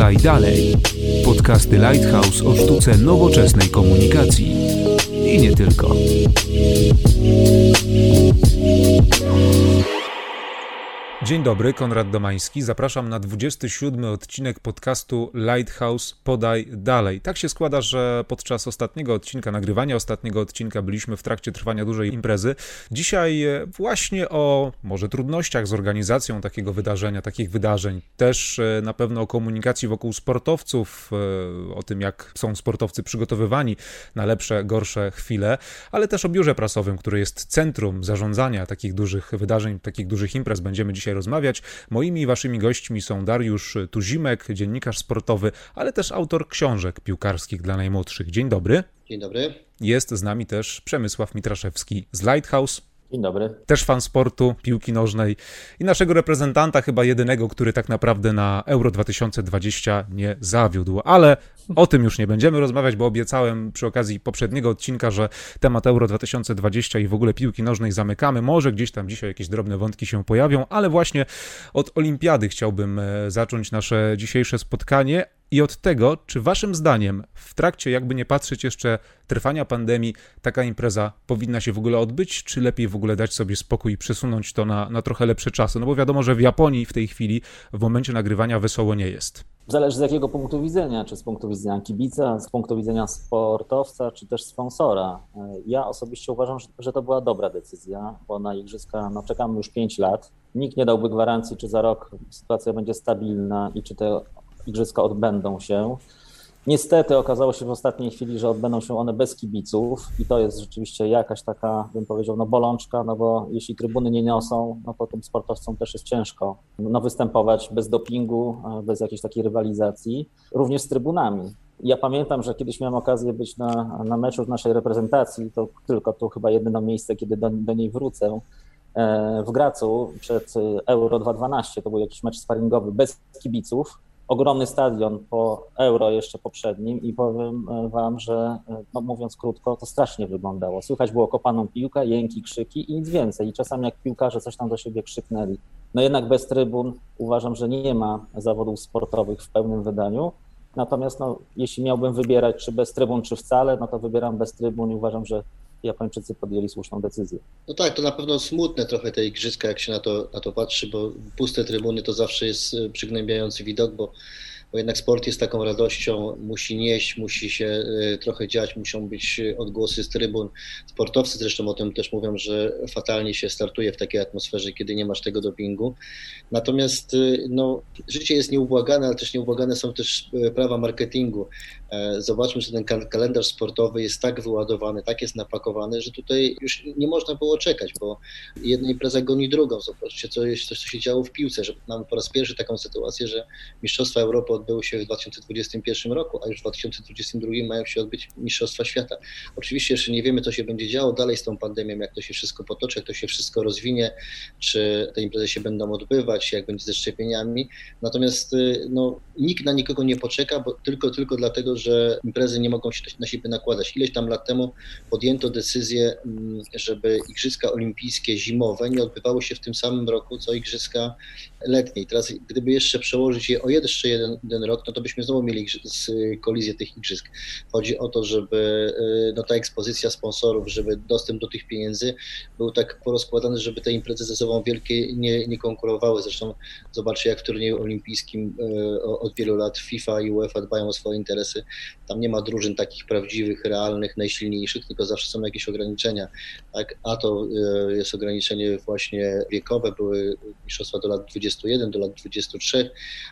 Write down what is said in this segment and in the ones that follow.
Podaj dalej. Podcasty Lighthouse o sztuce nowoczesnej komunikacji. I nie tylko. Dzień dobry, Konrad Domański. Zapraszam na 27 odcinek podcastu Lighthouse Podaj Dalej. Tak się składa, że podczas ostatniego odcinka, nagrywania ostatniego odcinka, byliśmy w trakcie trwania dużej imprezy. Dzisiaj e, właśnie o może trudnościach z organizacją takiego wydarzenia, takich wydarzeń. Też e, na pewno o komunikacji wokół sportowców, e, o tym, jak są sportowcy przygotowywani na lepsze, gorsze chwile, ale też o biurze prasowym, który jest centrum zarządzania takich dużych wydarzeń, takich dużych imprez. Będziemy dzisiaj rozmawiać. Moimi i waszymi gośćmi są Dariusz Tuzimek, dziennikarz sportowy, ale też autor książek piłkarskich dla najmłodszych. Dzień dobry. Dzień dobry. Jest z nami też Przemysław Mitraszewski z Lighthouse. Dzień dobry. Też fan sportu, piłki nożnej i naszego reprezentanta, chyba jedynego, który tak naprawdę na Euro 2020 nie zawiódł. Ale o tym już nie będziemy rozmawiać, bo obiecałem przy okazji poprzedniego odcinka, że temat Euro 2020 i w ogóle piłki nożnej zamykamy. Może gdzieś tam dzisiaj jakieś drobne wątki się pojawią, ale właśnie od Olimpiady chciałbym e, zacząć nasze dzisiejsze spotkanie i od tego, czy waszym zdaniem w trakcie, jakby nie patrzeć jeszcze trwania pandemii, taka impreza powinna się w ogóle odbyć, czy lepiej w ogóle dać sobie spokój i przesunąć to na, na trochę lepsze czasy? No bo wiadomo, że w Japonii w tej chwili, w momencie nagrywania wesoło nie jest. Zależy z jakiego punktu widzenia, czy z punktu widzenia kibica, z punktu widzenia sportowca, czy też sponsora. Ja osobiście uważam, że to była dobra decyzja, bo na igrzyska no, czekamy już 5 lat. Nikt nie dałby gwarancji, czy za rok sytuacja będzie stabilna i czy te igrzyska odbędą się. Niestety okazało się w ostatniej chwili, że odbędą się one bez kibiców i to jest rzeczywiście jakaś taka, bym powiedział, no bolączka, no bo jeśli trybuny nie niosą, no to tym sportowcom też jest ciężko no, występować bez dopingu, bez jakiejś takiej rywalizacji, również z trybunami. Ja pamiętam, że kiedyś miałem okazję być na, na meczu naszej reprezentacji, to tylko tu chyba jedyne miejsce, kiedy do, do niej wrócę, e, w Gracu przed Euro 2012, to był jakiś mecz sparingowy bez kibiców, ogromny stadion po euro jeszcze poprzednim i powiem e, wam, że e, no mówiąc krótko, to strasznie wyglądało. Słychać było kopaną piłkę, jęki, krzyki i nic więcej. I czasami jak piłkarze coś tam do siebie krzyknęli. No jednak bez trybun uważam, że nie ma zawodów sportowych w pełnym wydaniu. Natomiast no, jeśli miałbym wybierać, czy bez trybun, czy wcale, no to wybieram bez trybun i uważam, że Japończycy podjęli słuszną decyzję. No tak, to na pewno smutne trochę te igrzyska, jak się na to, na to patrzy, bo puste trybuny to zawsze jest e, przygnębiający widok, bo bo jednak sport jest taką radością, musi nieść, musi się e, trochę dziać, muszą być odgłosy z trybun. Sportowcy zresztą o tym też mówią, że fatalnie się startuje w takiej atmosferze, kiedy nie masz tego dopingu. Natomiast e, no, życie jest nieubłagane, ale też nieubłagane są też e, prawa marketingu. Zobaczmy, że ten kalendarz sportowy jest tak wyładowany, tak jest napakowany, że tutaj już nie można było czekać, bo jedna impreza goni drugą. Zobaczcie, co, jest, co się działo w piłce, że mamy po raz pierwszy taką sytuację, że Mistrzostwa Europy odbyły się w 2021 roku, a już w 2022 mają się odbyć Mistrzostwa Świata. Oczywiście jeszcze nie wiemy, co się będzie działo dalej z tą pandemią, jak to się wszystko potoczy, jak to się wszystko rozwinie, czy te imprezy się będą odbywać, jak będzie ze szczepieniami. Natomiast y, no, nikt na nikogo nie poczeka, bo tylko, tylko dlatego, że imprezy nie mogą się na siebie nakładać. Ileś tam lat temu podjęto decyzję, mm, żeby Igrzyska Olimpijskie zimowe nie odbywały się w tym samym roku, co Igrzyska letnie. I teraz, gdyby jeszcze przełożyć je o jeszcze jeden, jeden rok, no to byśmy znowu mieli kolizję tych igrzysk. Chodzi o to, żeby y, no, ta ekspozycja sponsorów, żeby dostęp do tych pieniędzy był tak porozkładany, żeby te imprezy ze sobą wielkie nie, nie konkurowały. Zresztą zobaczcie, jak w turnieju olimpijskim y, od wielu lat FIFA i UEFA dbają o swoje interesy. Tam nie ma drużyn takich prawdziwych, realnych, najsilniejszych, tylko zawsze są jakieś ograniczenia. Tak? A to y, jest ograniczenie właśnie wiekowe, były mistrzostwa do lat 21, do lat 23,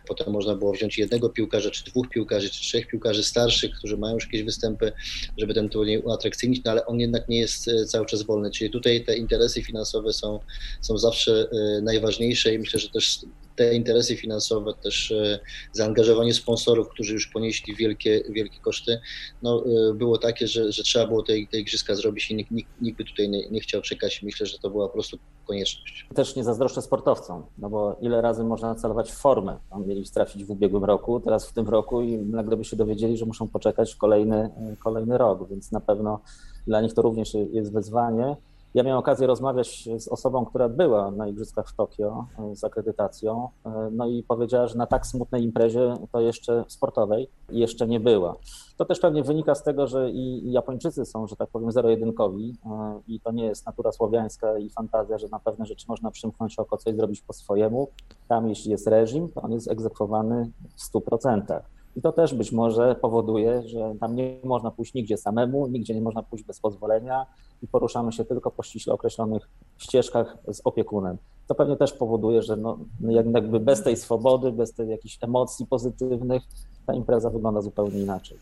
potem można było wziąć jednego piłkarza, czy dwóch piłkarzy, czy trzech piłkarzy starszych, którzy mają już jakieś występy, żeby ten turniej uatrakcyjnić, no ale on jednak nie jest e, cały czas wolny. Czyli tutaj te interesy finansowe są, są zawsze e, najważniejsze i myślę, że też te interesy finansowe, też e, zaangażowanie sponsorów, którzy już ponieśli wielkie, wielkie koszty, no, było takie, że, że trzeba było te, te igrzyska zrobić i nikt, nikt, nikt by tutaj nie, nie chciał czekać. Myślę, że to była po prostu konieczność. Też nie zazdroszczę sportowcom, no bo ile razy można celować w formę. Tam mieli trafić w ubiegłym roku, teraz w tym roku i nagle by się dowiedzieli, że muszą poczekać kolejny, kolejny rok, więc na pewno dla nich to również jest wyzwanie. Ja miałem okazję rozmawiać z osobą, która była na Igrzyskach w Tokio z akredytacją, no i powiedziała, że na tak smutnej imprezie to jeszcze sportowej jeszcze nie była. To też pewnie wynika z tego, że i Japończycy są, że tak powiem, zero-jedynkowi i to nie jest natura słowiańska i fantazja, że na pewne rzeczy można przymknąć oko, coś zrobić po swojemu. Tam jeśli jest reżim, to on jest egzekwowany w 100%. I to też być może powoduje, że tam nie można pójść nigdzie samemu, nigdzie nie można pójść bez pozwolenia i poruszamy się tylko po ściśle określonych ścieżkach z opiekunem. To pewnie też powoduje, że no, jakby bez tej swobody, bez tej jakichś emocji pozytywnych, ta impreza wygląda zupełnie inaczej.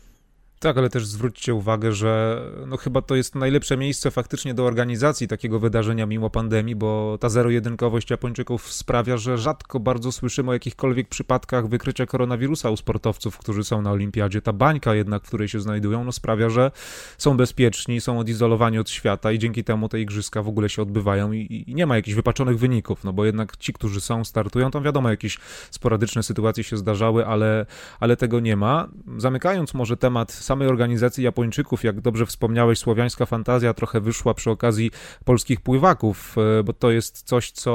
Tak, ale też zwróćcie uwagę, że no chyba to jest najlepsze miejsce faktycznie do organizacji takiego wydarzenia mimo pandemii, bo ta zero-jedynkowość Japończyków sprawia, że rzadko bardzo słyszymy o jakichkolwiek przypadkach wykrycia koronawirusa u sportowców, którzy są na olimpiadzie. Ta bańka jednak, w której się znajdują, no sprawia, że są bezpieczni, są odizolowani od świata i dzięki temu te igrzyska w ogóle się odbywają i, i nie ma jakichś wypaczonych wyników, no bo jednak ci, którzy są, startują, tam wiadomo, jakieś sporadyczne sytuacje się zdarzały, ale, ale tego nie ma. Zamykając może temat samej organizacji Japończyków, jak dobrze wspomniałeś, słowiańska fantazja trochę wyszła przy okazji polskich pływaków, e, bo to jest coś, co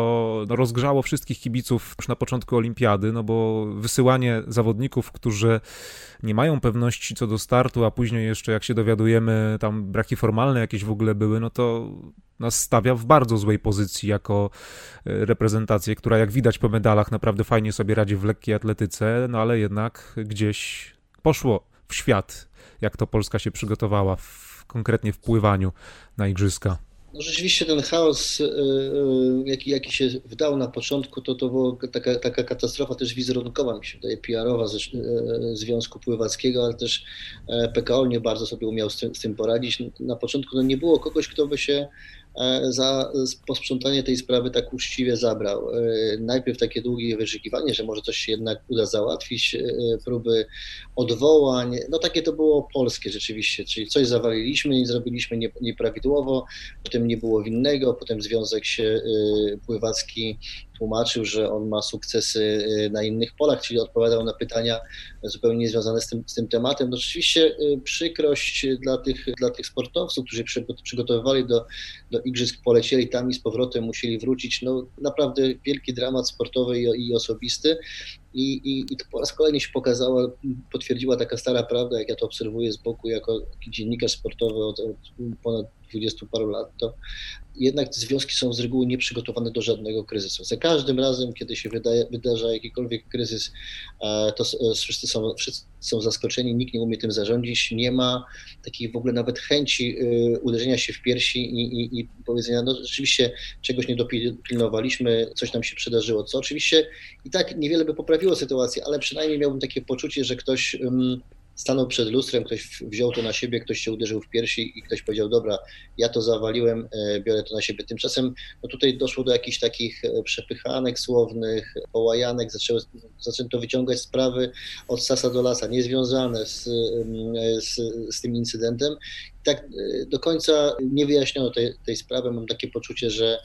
no, rozgrzało wszystkich kibiców już na początku olimpiady, no bo wysyłanie zawodników, którzy nie mają pewności co do startu, a później jeszcze, jak się dowiadujemy, tam braki formalne jakieś w ogóle były, no to nas stawia w bardzo złej pozycji jako e, reprezentację, która jak widać po medalach naprawdę fajnie sobie radzi w lekkiej atletyce, no ale jednak gdzieś poszło w świat jak to Polska się przygotowała w, konkretnie w pływaniu na igrzyska. No rzeczywiście ten chaos, y, y, jaki, jaki się wdał na początku, to to była taka, taka katastrofa też wizerunkowa, mi się wydaje, PR-owa ze y, Związku Pływackiego, ale też e, PKO nie bardzo sobie umiał z tym, z tym poradzić. Na początku no nie było kogoś, kto by się za posprzątanie tej sprawy tak uczciwie zabrał. E, najpierw takie długie wyczekiwanie, że może coś się jednak uda załatwić, e, próby odwołań. No takie to było polskie rzeczywiście, czyli coś zawaliliśmy i zrobiliśmy nieprawidłowo, potem nie było winnego, potem związek się pływacki tłumaczył, że on ma sukcesy y, na innych polach, czyli odpowiadał na pytania zupełnie niezwiązane z tym, z tym tematem. No rzeczywiście y, przykrość dla tych, dla tych sportowców, którzy przygotowywali do, do igrzysk, polecieli tam i z powrotem musieli wrócić. No naprawdę wielki dramat sportowy i, i osobisty. I, i, I to po raz kolejny się pokazała, potwierdziła taka stara prawda, jak ja to obserwuję z boku jako dziennikarz sportowy od, od ponad dwudziestu paru lat, to jednak związki są z reguły nieprzygotowane do żadnego kryzysu. Za każdym razem, kiedy się wydaje, wydarza jakikolwiek kryzys, e, to e, wszyscy są, wszyscy są zaskoczeni, nikt nie umie tym zarządzić, nie ma takiej w ogóle nawet chęci e, uderzenia się w piersi i, i, i powiedzenia, no rzeczywiście czegoś nie dopilnowaliśmy, coś nam się przydarzyło, co oczywiście i tak niewiele by poprawiło sytuację, ale przynajmniej miałbym takie poczucie, że ktoś stanął przed lustrem, ktoś wziął to na siebie, ktoś się uderzył w piersi i ktoś powiedział, dobra, ja to zawaliłem, e, biorę to na siebie. Tymczasem no tutaj doszło do jakichś takich e, przepychanek słownych, połajanek, zaczęły, zaczęto wyciągać sprawy od sasa do lasa, niezwiązane z, z, z tym incydentem. Tak e, do końca nie wyjaśniono tej, tej sprawy. Mam takie poczucie, że,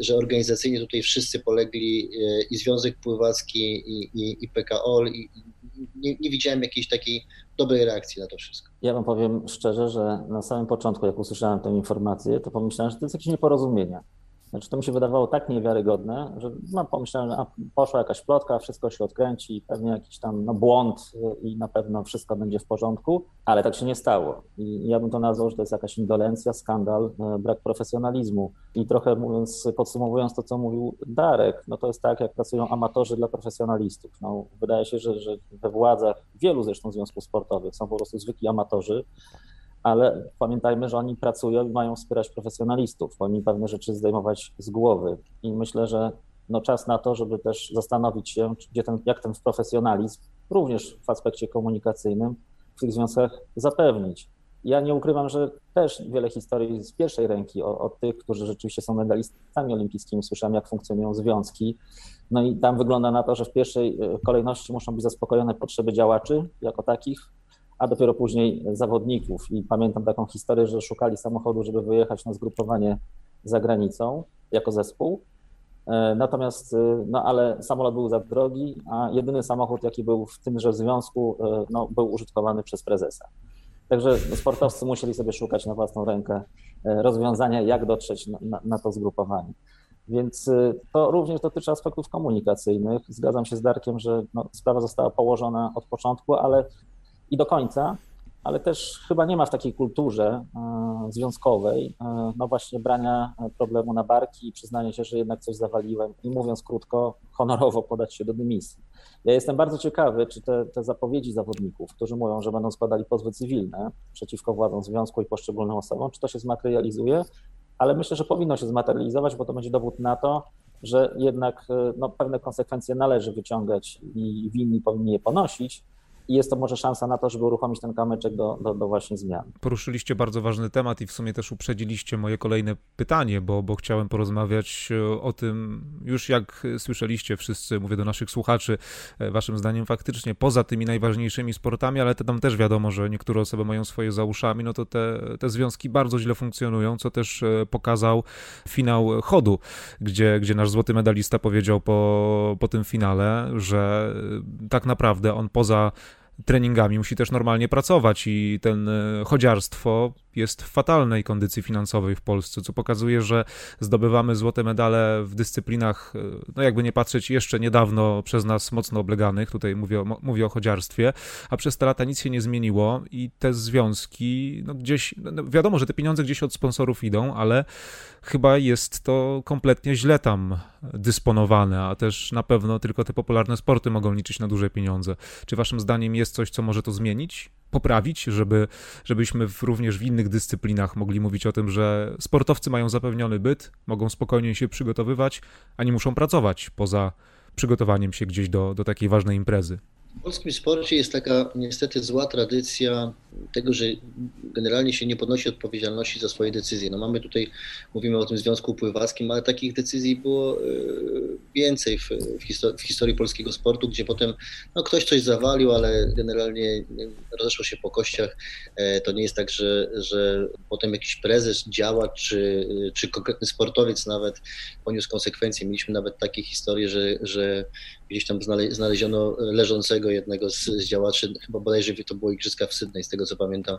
że organizacyjnie tutaj wszyscy polegli i Związek Pływacki, i, i, i PKOL, i, nie, nie widziałem jakiejś takiej dobrej reakcji na to wszystko. Ja wam powiem szczerze, że na samym początku, jak usłyszałem tę informację, to pomyślałem, że to jest jakieś nieporozumienie. Znaczy, to mi się wydawało tak niewiarygodne, że no, pomyślałem, a, poszła jakaś plotka, wszystko się odkręci, pewnie jakiś tam no, błąd i na pewno wszystko będzie w porządku, ale tak się nie stało. I ja bym to nazwał, że to jest jakaś indolencja, skandal, e, brak profesjonalizmu. I trochę mówiąc, podsumowując to, co mówił Darek, no to jest tak, jak pracują amatorzy dla profesjonalistów. No, wydaje się, że, że we władzach wielu zresztą związków sportowych są po prostu zwykli amatorzy, ale pamiętajmy, że oni pracują i mają wspierać profesjonalistów, oni pewne rzeczy zdejmować z głowy. I myślę, że no czas na to, żeby też zastanowić się, gdzie ten, jak ten profesjonalizm, również w aspekcie komunikacyjnym, w tych związkach zapewnić. Ja nie ukrywam, że też wiele historii z pierwszej ręki od tych, którzy rzeczywiście są medalistami olimpijskimi, słyszałem, jak funkcjonują związki. No i tam wygląda na to, że w pierwszej e, kolejności muszą być zaspokojone potrzeby działaczy jako takich, a dopiero później zawodników. I pamiętam taką historię, że szukali samochodu, żeby wyjechać na zgrupowanie za granicą jako zespół. E, natomiast, e, no ale samolot był za drogi, a jedyny samochód, jaki był w tymże związku, e, no, był użytkowany przez prezesa. Także sportowcy musieli sobie szukać na własną rękę rozwiązania, jak dotrzeć na, na, to zgrupowanie. Więc to również dotyczy aspektów komunikacyjnych. Zgadzam się z Darkiem, że no, sprawa została położona od początku, ale i do końca, ale też chyba nie ma w takiej kulturze e, związkowej, e, no właśnie brania problemu na barki i przyznania się, że jednak coś zawaliłem i mówiąc krótko, honorowo podać się do dymisji. Ja jestem bardzo ciekawy, czy te, te zapowiedzi zawodników, którzy mówią, że będą składali pozwy cywilne przeciwko władzom związku i poszczególnym osobom, czy to się zmaterializuje, ale myślę, że powinno się zmaterializować, bo to będzie dowód na to, że jednak e, no, pewne konsekwencje należy wyciągać i winni powinni je ponosić, i jest to może szansa na to, żeby uruchomić ten kamyczek do, do, do, właśnie zmian. Poruszyliście bardzo ważny temat i w sumie też uprzedziliście moje kolejne pytanie, bo, bo chciałem porozmawiać e, o tym, już jak słyszeliście wszyscy, mówię do naszych słuchaczy, e, waszym zdaniem faktycznie poza tymi najważniejszymi sportami, ale tam też wiadomo, że niektóre osoby mają swoje za uszami, no to te, te związki bardzo źle funkcjonują, co też e, pokazał finał chodu, gdzie, gdzie nasz złoty medalista powiedział po, po tym finale, że tak naprawdę on poza treningami musi też normalnie pracować i ten e, chodziarstwo jest w fatalnej kondycji finansowej w Polsce, co pokazuje, że zdobywamy złote medale w dyscyplinach, e, no jakby nie patrzeć, jeszcze niedawno przez nas mocno obleganych, tutaj mówię o, mówię o chodziarstwie, a przez te lata nic się nie zmieniło i te związki, no gdzieś, no wiadomo, że te pieniądze gdzieś od sponsorów idą, ale chyba jest to kompletnie źle tam dysponowane, a też na pewno tylko te popularne sporty mogą liczyć na duże pieniądze. Czy waszym zdaniem jest coś, co może to zmienić? Poprawić, żeby, żebyśmy w, również w innych dyscyplinach mogli mówić o tym, że sportowcy mają zapewniony byt, mogą spokojnie się przygotowywać, a nie muszą pracować poza przygotowaniem się gdzieś do, do takiej ważnej imprezy. W polskim sporcie jest taka niestety zła tradycja tego, że generalnie się nie podnosi odpowiedzialności za swoje decyzje. No mamy tutaj, mówimy o tym Związku Pływackim, ale takich decyzji było e, więcej w, w, historii, w historii polskiego sportu, gdzie potem no, ktoś coś zawalił, ale generalnie rozeszło się po kościach. E, to nie jest tak, że, że potem jakiś prezes, działacz czy, czy konkretny sportowiec nawet poniósł konsekwencje. Mieliśmy nawet takie historie, że, że gdzieś tam znaleziono leżącego jednego z, z działaczy, chyba bodajże to było Igrzyska w Sydney, z tego co pamiętam,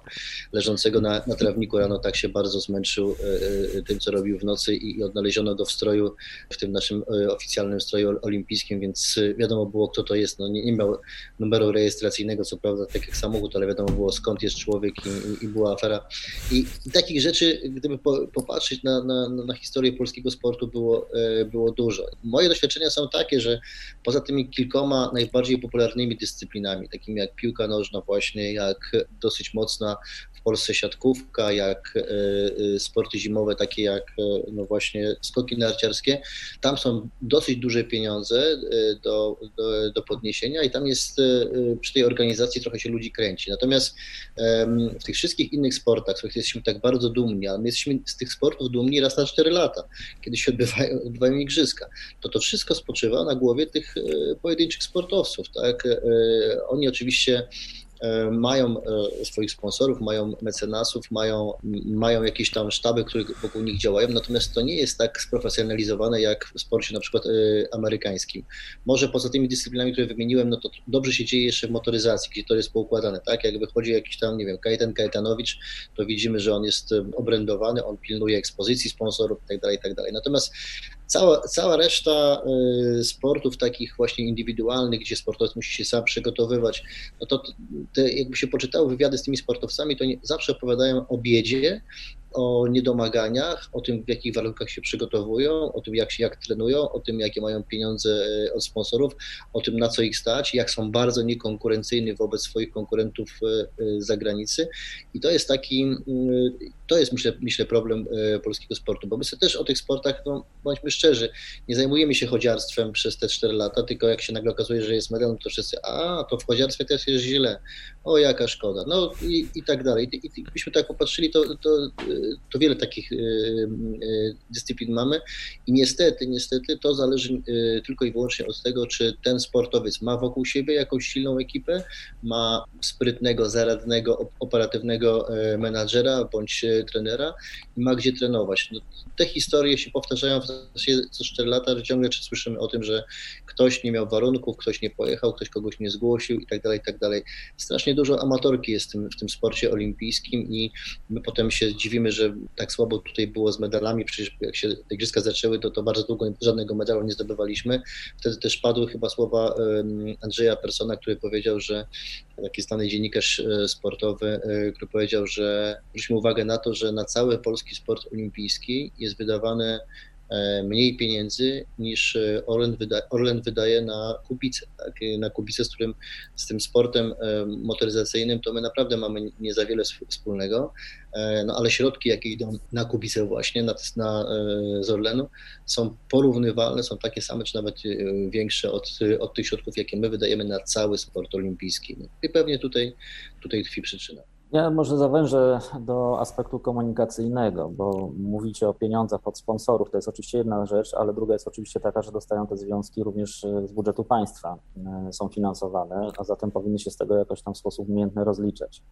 leżącego na, na trawniku rano, tak się bardzo zmęczył e, e, tym, co robił w nocy i, i odnaleziono go w stroju, w tym naszym e, oficjalnym stroju olimpijskim, więc wiadomo było, kto to jest. No, nie, nie miał numeru rejestracyjnego, co prawda, tak jak samochód, ale wiadomo było, skąd jest człowiek i, i była afera. I, I, takich rzeczy, gdyby po, popatrzeć na, na, na historię polskiego sportu, było, było dużo. Moje doświadczenia są takie, że poza tymi kilkoma najbardziej popularnymi dyscyplinami, takimi jak piłka nożna właśnie, jak dosyć mocna Polsce siatkówka, jak e, e, sporty zimowe, takie jak e, no właśnie skoki narciarskie. Tam są dosyć duże pieniądze do, do, do podniesienia i tam jest przy tej organizacji trochę się ludzi kręci. Natomiast w tych wszystkich innych sportach, z których jesteśmy tak bardzo dumni, a my jesteśmy z tych sportów dumni raz na 4 lata, kiedy się odbywają, odbywają igrzyska, to to wszystko spoczywa na głowie tych pojedynczych sportowców. Tak? Oni oczywiście mają e, swoich sponsorów, mają mecenasów, mają, mają jakieś tam sztaby, które wokół nich działają, natomiast to nie jest tak sprofesjonalizowane jak w sporcie na przykład e, amerykańskim. Może poza tymi dyscyplinami, które wymieniłem, no to dobrze się dzieje jeszcze w motoryzacji, gdzie to jest poukładane, tak? Jak wychodzi jakiś tam, nie wiem, Kajetan Kajetanowicz, to widzimy, że on jest obrędowany, on pilnuje ekspozycji sponsorów itd., tak itd. Tak natomiast Cała, cała reszta y, sportów takich właśnie indywidualnych, gdzie sportowiec musi się sam przygotowywać, no to te, jakby się poczytało wywiady z tymi sportowcami, to nie, zawsze opowiadają o biedzie, o niedomaganiach, o tym, w jakich warunkach się przygotowują, o tym, jak się jak trenują, o tym, jakie mają pieniądze e, od sponsorów, o tym, na co ich stać, jak są bardzo niekonkurencyjni wobec swoich konkurentów e, e, z zagranicy. I to jest taki, mm, to jest myślę, myślę problem polskiego sportu, bo my sobie też o tych sportach, no, bądźmy szczerzy, nie zajmujemy się chodziarstwem przez te 4 lata, tylko jak się nagle okazuje, że jest medal, to wszyscy, a to w chodziarstwie też jest źle, o jaka szkoda, no i, i tak dalej. I, i, gdybyśmy tak popatrzyli, to, to to wiele takich dyscyplin mamy i niestety, niestety to zależy tylko i wyłącznie od tego, czy ten sportowiec ma wokół siebie jakąś silną ekipę, ma sprytnego, zaradnego, operatywnego menadżera bądź trenera i ma gdzie trenować. No, te historie się powtarzają co 4 lata, że ciągle słyszymy o tym, że ktoś nie miał warunków, ktoś nie pojechał, ktoś kogoś nie zgłosił i tak dalej, i tak dalej. Strasznie dużo amatorki jest w tym, w tym sporcie olimpijskim i my potem się dziwimy, że tak słabo tutaj było z medalami, przecież jak się te igrzyska zaczęły, to, to bardzo długo żadnego medalu nie zdobywaliśmy. Wtedy też padły chyba słowa Andrzeja Persona, który powiedział, że taki znany dziennikarz e, sportowy, e, który powiedział, że zwróćmy uwagę na to, że na cały polski sport olimpijski jest wydawane mniej pieniędzy niż e, Orlen, wyda, Orlen wydaje na Kubice. Tak? Na Kubice, z którym z tym sportem e, motoryzacyjnym to my naprawdę mamy nie za wiele wspólnego, no ale środki, jakie idą na Kubice właśnie, na, na, z Orlenu, są porównywalne, są takie same, czy nawet większe od, od tych środków, jakie my wydajemy na cały sport olimpijski. No I pewnie tutaj, tutaj tkwi przyczyna. Ja może zawężę do aspektu komunikacyjnego, bo mówicie o pieniądzach od sponsorów. To jest oczywiście jedna rzecz, ale druga jest oczywiście taka, że dostają te związki również z budżetu państwa, e, są finansowane, a zatem powinny się z tego jakoś tam w sposób umiejętny rozliczać.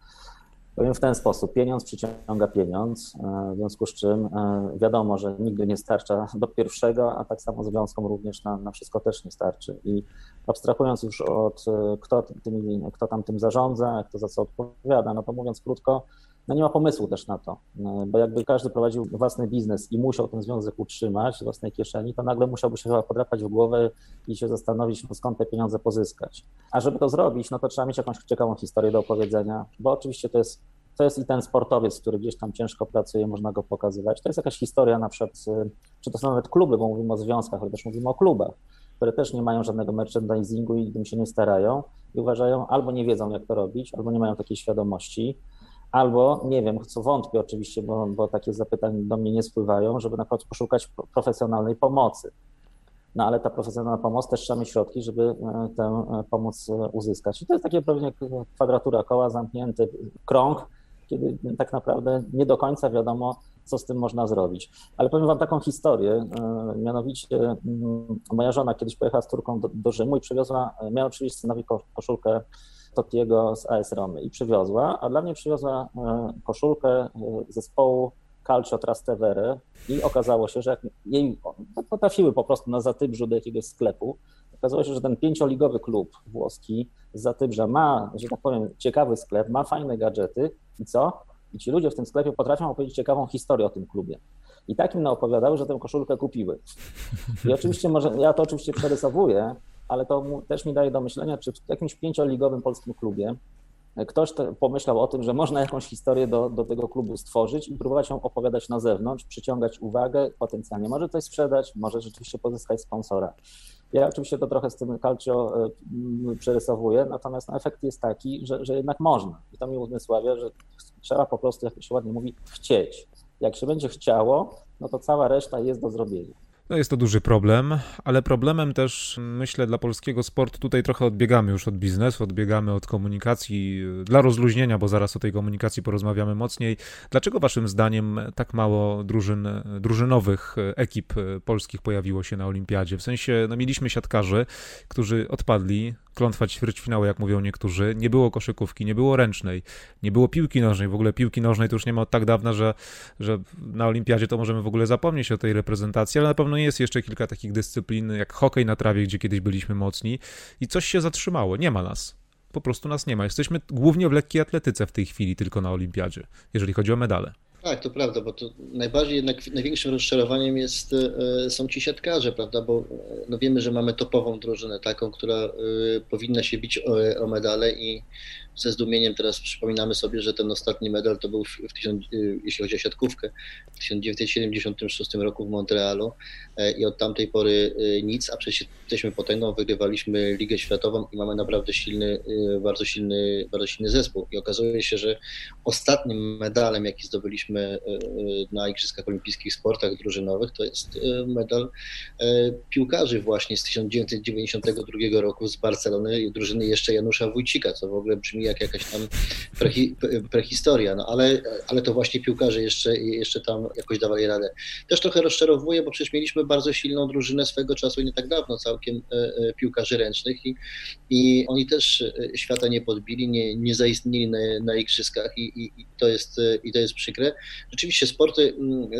Powiem w ten sposób, pieniądz przyciąga pieniądz, e, w związku z czym e, wiadomo, że nigdy nie starcza do pierwszego, a tak samo związkom również na, na wszystko też nie starczy. I abstrahując już od e, kto, tymi, kto tam tym zarządza, kto za co odpowiada, no to mówiąc krótko, no nie ma pomysłu też na to, bo jakby każdy prowadził własny biznes i musiał ten związek utrzymać z własnej kieszeni, to nagle musiałby się chyba podrapać w głowę i się zastanowić, no skąd te pieniądze pozyskać. A żeby to zrobić, no to trzeba mieć jakąś ciekawą historię do opowiedzenia, bo oczywiście to jest to jest i ten sportowiec, który gdzieś tam ciężko pracuje, można go pokazywać. To jest jakaś historia na przykład, czy to są nawet kluby, bo mówimy o związkach, ale też mówimy o klubach, które też nie mają żadnego merchandisingu i tym się nie starają i uważają, albo nie wiedzą, jak to robić, albo nie mają takiej świadomości, albo nie wiem, co wątpię oczywiście, bo, bo takie zapytania do mnie nie spływają, żeby na przykład poszukać profesjonalnej pomocy. No ale ta profesjonalna pomoc też trzeba mieć środki, żeby e, tę e, pomoc e, uzyskać. I to jest takie pewnie kwadratura koła, zamknięty krąg, kiedy tak naprawdę nie do końca wiadomo, co z tym można zrobić. Ale powiem Wam taką historię, mianowicie mm, moja żona kiedyś pojechała z Turką do, do Rzymu i przywiozła, miała oczywiście synowi koszulkę Totiego z AS Romy i przywiozła, a dla mnie przywiozła e, koszulkę e, zespołu Calcio Trastevere i okazało się, że jak jej no, potrafiły po prostu na Zatybrzu do jakiegoś sklepu, okazało się, że ten pięcioligowy klub włoski z Zatybrza ma, że tak powiem, ciekawy sklep, ma fajne gadżety i co? I ci ludzie w tym sklepie potrafią opowiedzieć ciekawą historię o tym klubie. I tak im opowiadały, że tę koszulkę kupiły. I oczywiście może, ja to oczywiście przerysowuję, ale to też mi daje do myślenia, czy w jakimś pięcioligowym polskim klubie ktoś pomyślał o tym, że można jakąś historię do, do tego klubu stworzyć i próbować ją opowiadać na zewnątrz, przyciągać uwagę, potencjalnie może coś sprzedać, może rzeczywiście pozyskać sponsora. Ja oczywiście to trochę z tym calcio e, przerysowuję, natomiast no, efekt jest taki, że, że jednak można. I to mi uzmysławia, że trzeba po prostu, jak się ładnie mówi, chcieć. Jak się będzie chciało, no to cała reszta jest do zrobienia. No jest to duży problem, ale problemem też myślę dla polskiego sportu tutaj trochę odbiegamy już od biznesu, odbiegamy od komunikacji dla rozluźnienia, bo zaraz o tej komunikacji porozmawiamy mocniej. Dlaczego waszym zdaniem tak mało drużyn, drużynowych ekip polskich pojawiło się na olimpiadzie? W sensie, no mieliśmy siatkarzy, którzy odpadli, klątwa ćwierćfinału, jak mówią niektórzy. Nie było koszykówki, nie było ręcznej, nie było piłki nożnej. W ogóle piłki nożnej to już nie ma od tak dawna, że, że na olimpiadzie to możemy w ogóle zapomnieć o tej reprezentacji, ale na pewno jest jeszcze kilka takich dyscyplin, jak hokej na trawie, gdzie kiedyś byliśmy mocni i coś się zatrzymało. Nie ma nas. Po prostu nas nie ma. Jesteśmy głównie w lekkiej atletyce w tej chwili tylko na olimpiadzie, jeżeli chodzi o medale. Tak, to prawda, bo to najbardziej jednak największym rozczarowaniem jest, e, są ci siatkarze, prawda, bo e, no wiemy, że mamy topową drużynę, taką, która e, powinna się bić o, o medale i ze zdumieniem teraz przypominamy sobie, że ten ostatni medal to był, w, tysiąc, y, jeśli chodzi o siatkówkę, w 1976 roku w Montrealu e, i od tamtej pory y, nic, a przecież jesteśmy potęgą, wygrywaliśmy Ligę Światową i mamy naprawdę silny, y, bardzo silny, bardzo silny zespół. I okazuje się, że ostatnim medalem, jaki zdobyliśmy na Igrzyskach Olimpijskich w sportach drużynowych, to jest medal piłkarzy właśnie z 1992 roku z Barcelony, drużyny jeszcze Janusza Wójcika, co w ogóle brzmi jak jakaś tam prehi, prehistoria, no ale, ale to właśnie piłkarze jeszcze, jeszcze tam jakoś dawali radę. Też trochę rozczarowuje, bo przecież mieliśmy bardzo silną drużynę swego czasu nie tak dawno całkiem piłkarzy ręcznych i, i oni też świata nie podbili, nie, nie zaistnieli na, na igrzyskach i, i, i, to jest, i to jest przykre. Rzeczywiście sporty,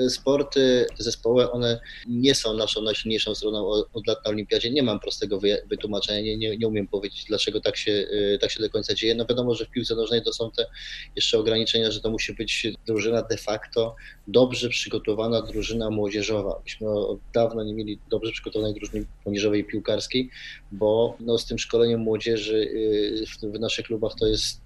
sporty zespołowe, one nie są naszą najsilniejszą stroną od lat na olimpiadzie. Nie mam prostego wytłumaczenia, nie, nie, nie umiem powiedzieć, dlaczego tak się, tak się do końca dzieje. No wiadomo, że w piłce nożnej to są te jeszcze ograniczenia, że to musi być drużyna de facto dobrze przygotowana drużyna młodzieżowa. Myśmy od dawna nie mieli dobrze przygotowanej drużyny młodzieżowej piłkarskiej, bo no, z tym szkoleniem młodzieży y, w, w naszych klubach to jest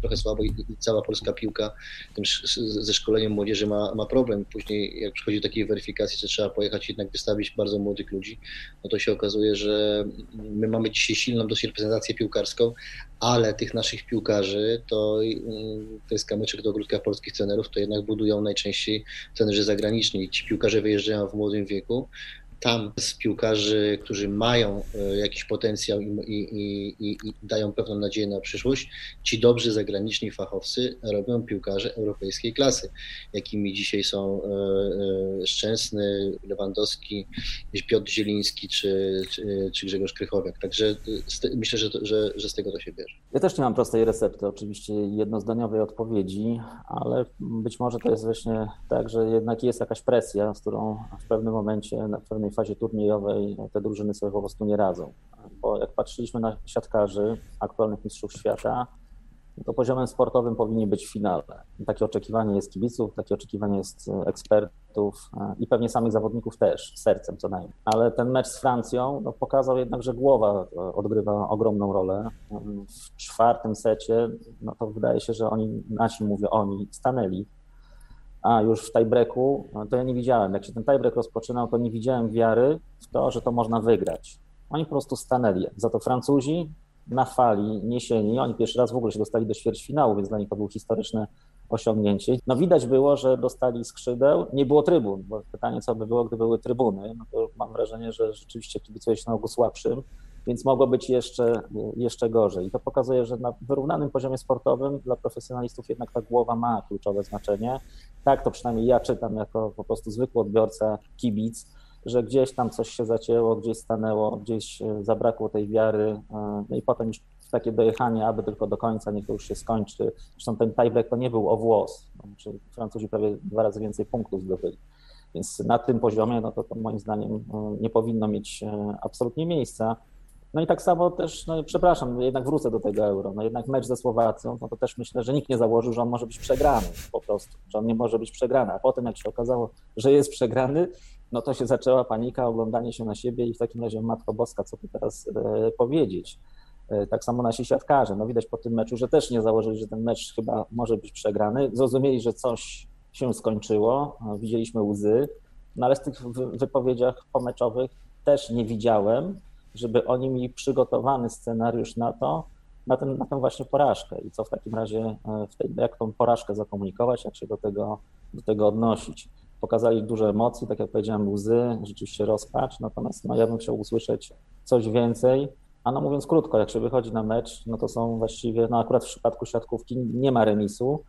trochę słabo i cała polska piłka tym, ze szkoleniem młodzieży ma, ma problem. Później jak przychodzi do takiej weryfikacji, że trzeba pojechać jednak wystawić bardzo młodych ludzi, no to się okazuje, że my mamy dzisiaj silną dosyć reprezentację piłkarską, ale tych naszych piłkarzy to, to jest kamyczek do ogródka polskich trenerów, to jednak budują najczęściej trenerzy zagraniczni. Ci piłkarze wyjeżdżają w młodym wieku, tam z piłkarzy, którzy mają e, jakiś potencjał i, i, i, i, dają pewną nadzieję na przyszłość, ci dobrzy zagraniczni fachowcy robią piłkarze europejskiej klasy, jakimi dzisiaj są e, e, Szczęsny, Lewandowski, Piotr Zieliński czy, czy, czy Grzegorz Krychowiak. Także myślę, że, że, że z tego to się bierze. Ja też nie mam prostej recepty, oczywiście jednozdaniowej odpowiedzi, ale być może to jest właśnie tak, że jednak jest jakaś presja, z którą w pewnym momencie, na pewnej fazie turniejowej te drużyny sobie po prostu nie radzą. Bo jak patrzyliśmy na siatkarzy aktualnych mistrzów świata, to poziomem sportowym powinni być w finale. Takie oczekiwanie jest kibiców, takie oczekiwanie jest ekspertów e, i pewnie samych zawodników też, sercem co najmniej. Ale ten mecz z Francją no, pokazał jednak, że głowa e, odgrywa ogromną rolę. W czwartym secie, no to wydaje się, że oni, nasi mówię oni, stanęli a już w tiebreaku, no to ja nie widziałem. Jak się ten tiebreak rozpoczynał, to nie widziałem wiary w to, że to można wygrać. Oni po prostu stanęli. Za to Francuzi na fali, niesieni, oni pierwszy raz w ogóle się dostali do ćwierćfinału, więc dla nich to było historyczne osiągnięcie. No widać było, że dostali skrzydeł, nie było trybun, bo pytanie, co by było, gdyby były trybuny, no to mam wrażenie, że rzeczywiście kibicuje się na ogół słabszym, więc mogło być jeszcze, jeszcze gorzej. I to pokazuje, że na wyrównanym poziomie sportowym dla profesjonalistów jednak ta głowa ma kluczowe znaczenie. Tak to przynajmniej ja czytam jako po prostu zwykły odbiorca, kibic, że gdzieś tam coś się zacięło, gdzieś stanęło, gdzieś e, zabrakło tej wiary, e, no i potem już takie dojechanie, aby tylko do końca, niech to już się skończy. Zresztą ten tiebreak to nie był o włos, znaczy Francuzi prawie dwa razy więcej punktów zdobyli. Więc na tym poziomie, no to, to moim zdaniem e, nie powinno mieć absolutnie miejsca. No i tak samo też, no przepraszam, jednak wrócę do tego euro. No jednak mecz ze Słowacją, no to też myślę, że nikt nie założył, że on może być przegrany po prostu, że on nie może być przegrany. A potem jak się okazało, że jest przegrany, no to się zaczęła panika, oglądanie się na siebie i w takim razie Matko Boska, co tu teraz e, powiedzieć. E, tak samo nasi siatkarze, no widać po tym meczu, że też nie założyli, że ten mecz chyba może być przegrany. Zrozumieli, że coś się skończyło, widzieliśmy łzy, no ale w tych wypowiedziach pomeczowych też nie widziałem, żeby oni mieli przygotowany scenariusz na to, na, ten, na tę właśnie porażkę. I co w takim razie, e, w tej, jak tą porażkę zakomunikować, jak się do tego, do tego odnosić. Pokazali duże emocje, tak jak powiedziałem, łzy, rzeczywiście rozpacz, natomiast no, ja bym chciał usłyszeć coś więcej, a no mówiąc krótko, jak się wychodzi na mecz, no to są właściwie, no akurat w przypadku siatkówki nie ma remisu,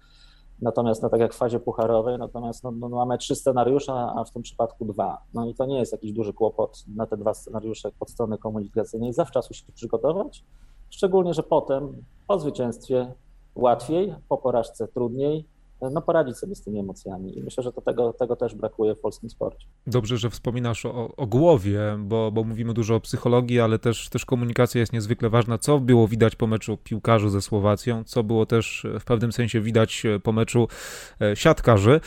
Natomiast no, tak jak w fazie pucharowej, natomiast no, no, mamy trzy scenariusze, a w tym przypadku dwa. No i to nie jest jakiś duży kłopot na te dwa scenariusze od strony komunikacyjnej. Zawczasu się przygotować, szczególnie, że potem po zwycięstwie łatwiej, po porażce trudniej, no, poradzić sobie z tymi emocjami. I myślę, że to tego, tego też brakuje w polskim sporcie. Dobrze, że wspominasz o, o głowie, bo, bo mówimy dużo o psychologii, ale też, też komunikacja jest niezwykle ważna. Co było widać po meczu piłkarzy ze Słowacją, co było też w pewnym sensie widać po meczu e, siatkarzy.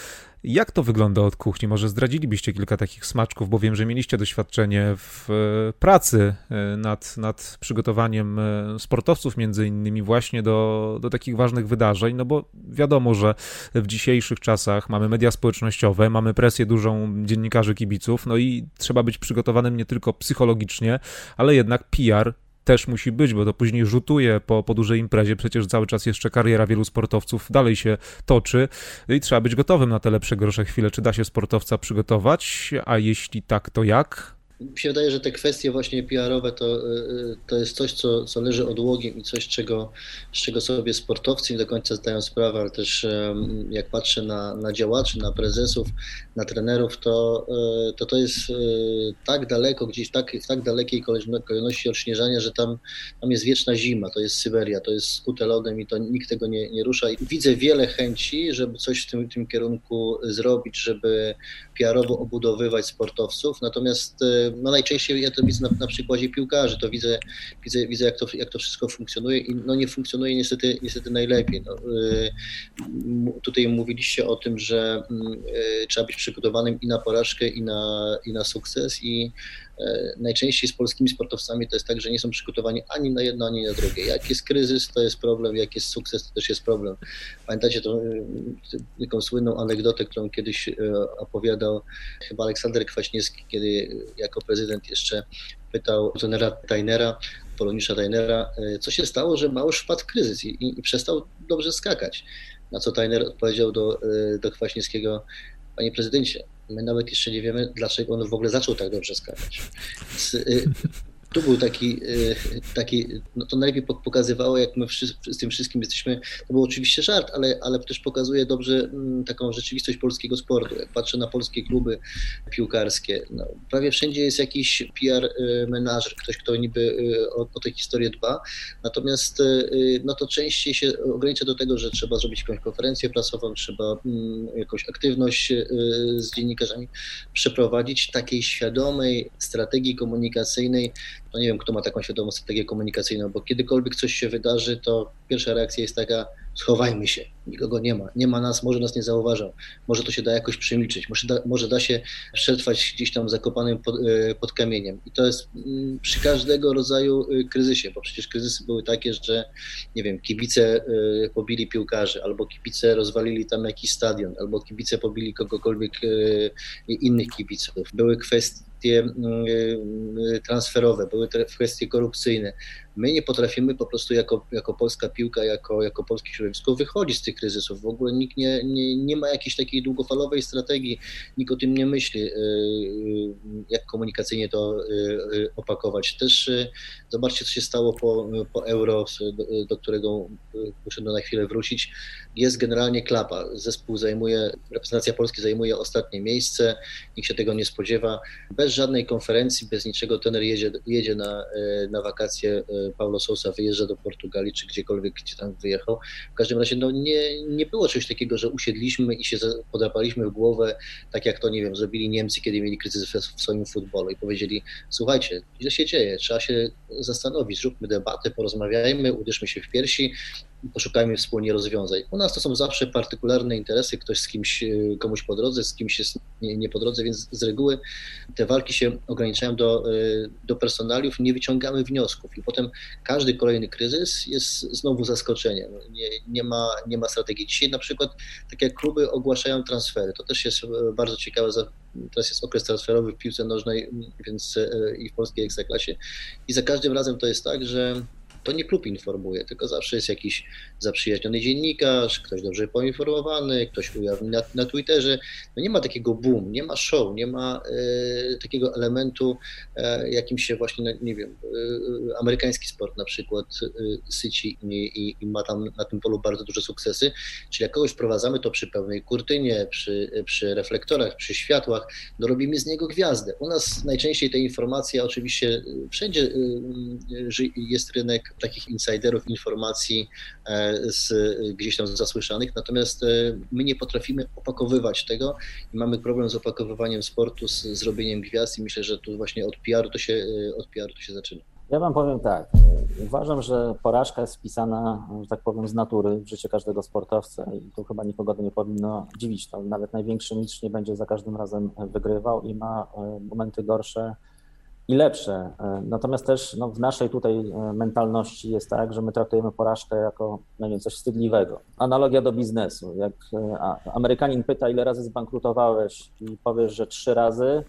Jak to wygląda od kuchni? Może zdradzilibyście kilka takich smaczków, bo wiem, że mieliście doświadczenie w e, pracy e, nad, nad przygotowaniem e, sportowców, między innymi właśnie do, do takich ważnych wydarzeń, no bo wiadomo, że w dzisiejszych czasach mamy media społecznościowe, mamy presję dużą dziennikarzy, kibiców, no i trzeba być przygotowanym nie tylko psychologicznie, ale jednak PR też musi być, bo to później rzutuje po, po dużej imprezie. Przecież cały czas jeszcze kariera wielu sportowców dalej się toczy i trzeba być gotowym na te lepsze, gorsze chwile. Czy da się sportowca przygotować? A jeśli tak, to jak? Mi się wydaje, że te kwestie właśnie PR-owe to, y, to jest coś, co, co leży odłogiem i coś, czego, z czego sobie sportowcy nie do końca zdają sprawę, ale też jak patrzę na, na działaczy, na prezesów, na trenerów, to y, to, to jest y, tak daleko, gdzieś tak, w tak dalekiej kolejności odśnieżania, że tam, tam jest wieczna zima, to jest Syberia, to jest lodem i to nikt tego nie, nie rusza. I widzę wiele chęci, żeby coś w tym, tym kierunku zrobić, żeby PR-owo obudowywać sportowców, natomiast no najczęściej ja to widzę na, na przykładzie piłkarzy, to widzę, widzę, widzę jak, to, jak to wszystko funkcjonuje i no nie funkcjonuje niestety, niestety najlepiej. No, y, tutaj mówiliście o tym, że y, trzeba być przygotowanym i na porażkę, i na, i na sukces i najczęściej z polskimi sportowcami to jest tak, że nie są przygotowani ani na jedno, ani na drugie. Jak jest kryzys, to jest problem, jak jest sukces, to też jest problem. Pamiętacie tą, e, taką słynną anegdotę, którą kiedyś e, opowiadał chyba Aleksander Kwaśniewski, kiedy jako prezydent jeszcze pytał trenera Tainera, Polonisza Tainera, co się stało, że Małysz wpadł w kryzys i, i, i przestał dobrze skakać. Na co Tainer odpowiedział do, do Kwaśniewskiego, panie prezydencie, my nawet jeszcze nie wiemy, dlaczego on w ogóle zaczął tak dobrze skakać. Więc, y, tu był taki, y, taki no to najlepiej pokazywało, jak my wszyscy, z tym wszystkim jesteśmy, to był oczywiście żart, ale, ale też pokazuje dobrze mm, taką rzeczywistość polskiego sportu. Jak patrzę na polskie kluby piłkarskie, no, prawie wszędzie jest jakiś PR y, menażer, ktoś, kto niby y, o, o tę historię dba, natomiast no to częściej się ogranicza do tego, że trzeba zrobić jakąś konferencję prasową, trzeba mm, jakąś aktywność z dziennikarzami przeprowadzić, takiej świadomej strategii komunikacyjnej, no nie wiem, kto ma taką świadomą strategię komunikacyjną, bo kiedykolwiek coś się wydarzy, to pierwsza reakcja jest taka, schowajmy się, nikogo nie ma, nie ma nas, może nas nie zauważą, może to się da jakoś przemilczyć, może da, może da się przetrwać gdzieś tam zakopanym pod, e, pod kamieniem. I to jest mm, przy każdego rodzaju e, kryzysie, bo przecież kryzysy były takie, że nie wiem, kibice e, pobili piłkarzy, albo kibice rozwalili tam jakiś stadion, albo kibice pobili kogokolwiek innych kibiców. Były kwestie kwestie mm, y, transferowe, były kwestie korupcyjne. My nie potrafimy po prostu jako, jako polska piłka, jako, jako polskie środowisko wychodzić z tych kryzysów. W ogóle nikt nie, nie, nie ma jakiejś takiej długofalowej strategii, nikt o tym nie myśli, y, y, jak komunikacyjnie to opakować. Też zobaczcie, co się stało po, po euro, do, którego muszę na chwilę wrócić. Jest generalnie klapa. Zespół zajmuje, reprezentacja Polski zajmuje ostatnie miejsce, nikt się tego nie spodziewa. Bez żadnej konferencji, bez niczego trener jedzie, jedzie na, na wakacje, Paulo Sousa wyjeżdża do Portugalii, czy gdziekolwiek, gdzie tam wyjechał. W każdym razie no, nie, nie było czegoś takiego, że usiedliśmy i się podrapaliśmy w głowę, tak jak to, nie wiem, zrobili Niemcy, kiedy mieli kryzys w swoim futbolu i powiedzieli, słuchajcie, źle się dzieje, trzeba się zastanowić, zróbmy debatę, porozmawiajmy, uderzmy się w piersi, poszukajmy wspólnie rozwiązań. U nas to są zawsze partykularne interesy, ktoś z kimś, e, komuś po drodze, z kimś jest nie, nie po drodze, więc z reguły te walki się ograniczają do, e, do personaliów, nie wyciągamy wniosków i potem każdy kolejny kryzys jest znowu zaskoczeniem. Nie, nie, ma, nie ma strategii. Dzisiaj na przykład, tak jak kluby ogłaszają transfery, to też jest e, bardzo ciekawe, teraz jest okres transferowy w piłce nożnej, więc i w polskiej ekstraklasie i za każdym razem to jest tak, że to nie klub informuje, tylko zawsze jest jakiś zaprzyjaźniony dziennikarz, ktoś dobrze poinformowany, ktoś ujawni na, na Twitterze. No nie ma takiego boom, nie ma show, nie ma e, takiego elementu, e, jakim się właśnie, no, nie wiem, e, amerykański sport na przykład syci i, i, ma tam na tym polu bardzo duże sukcesy. Czyli jak kogoś wprowadzamy, to przy pełnej kurtynie, przy, przy reflektorach, przy światłach, no robimy z niego gwiazdę. U nas najczęściej te informacje, oczywiście wszędzie jest rynek takich insiderów informacji e, z, gdzieś tam zasłyszanych, natomiast e, my nie potrafimy opakowywać tego i mamy problem z opakowywaniem sportu, z zrobieniem gwiazd i myślę, że tu właśnie od PR-u to się, e, od PR to się zaczyna. Ja Wam powiem tak. Uważam, że porażka jest wpisana, że tak powiem, z natury w życie każdego sportowca i tu chyba nikogo nie powinno dziwić. To nawet największy mistrz nie będzie za każdym razem wygrywał i ma momenty gorsze i lepsze. E, natomiast też no, w naszej tutaj e, mentalności jest tak, że my traktujemy porażkę jako no wiem, coś wstydliwego. Analogia do biznesu. Jak e, Amerykanin pyta, ile razy zbankrutowałeś i powiesz, że trzy razy,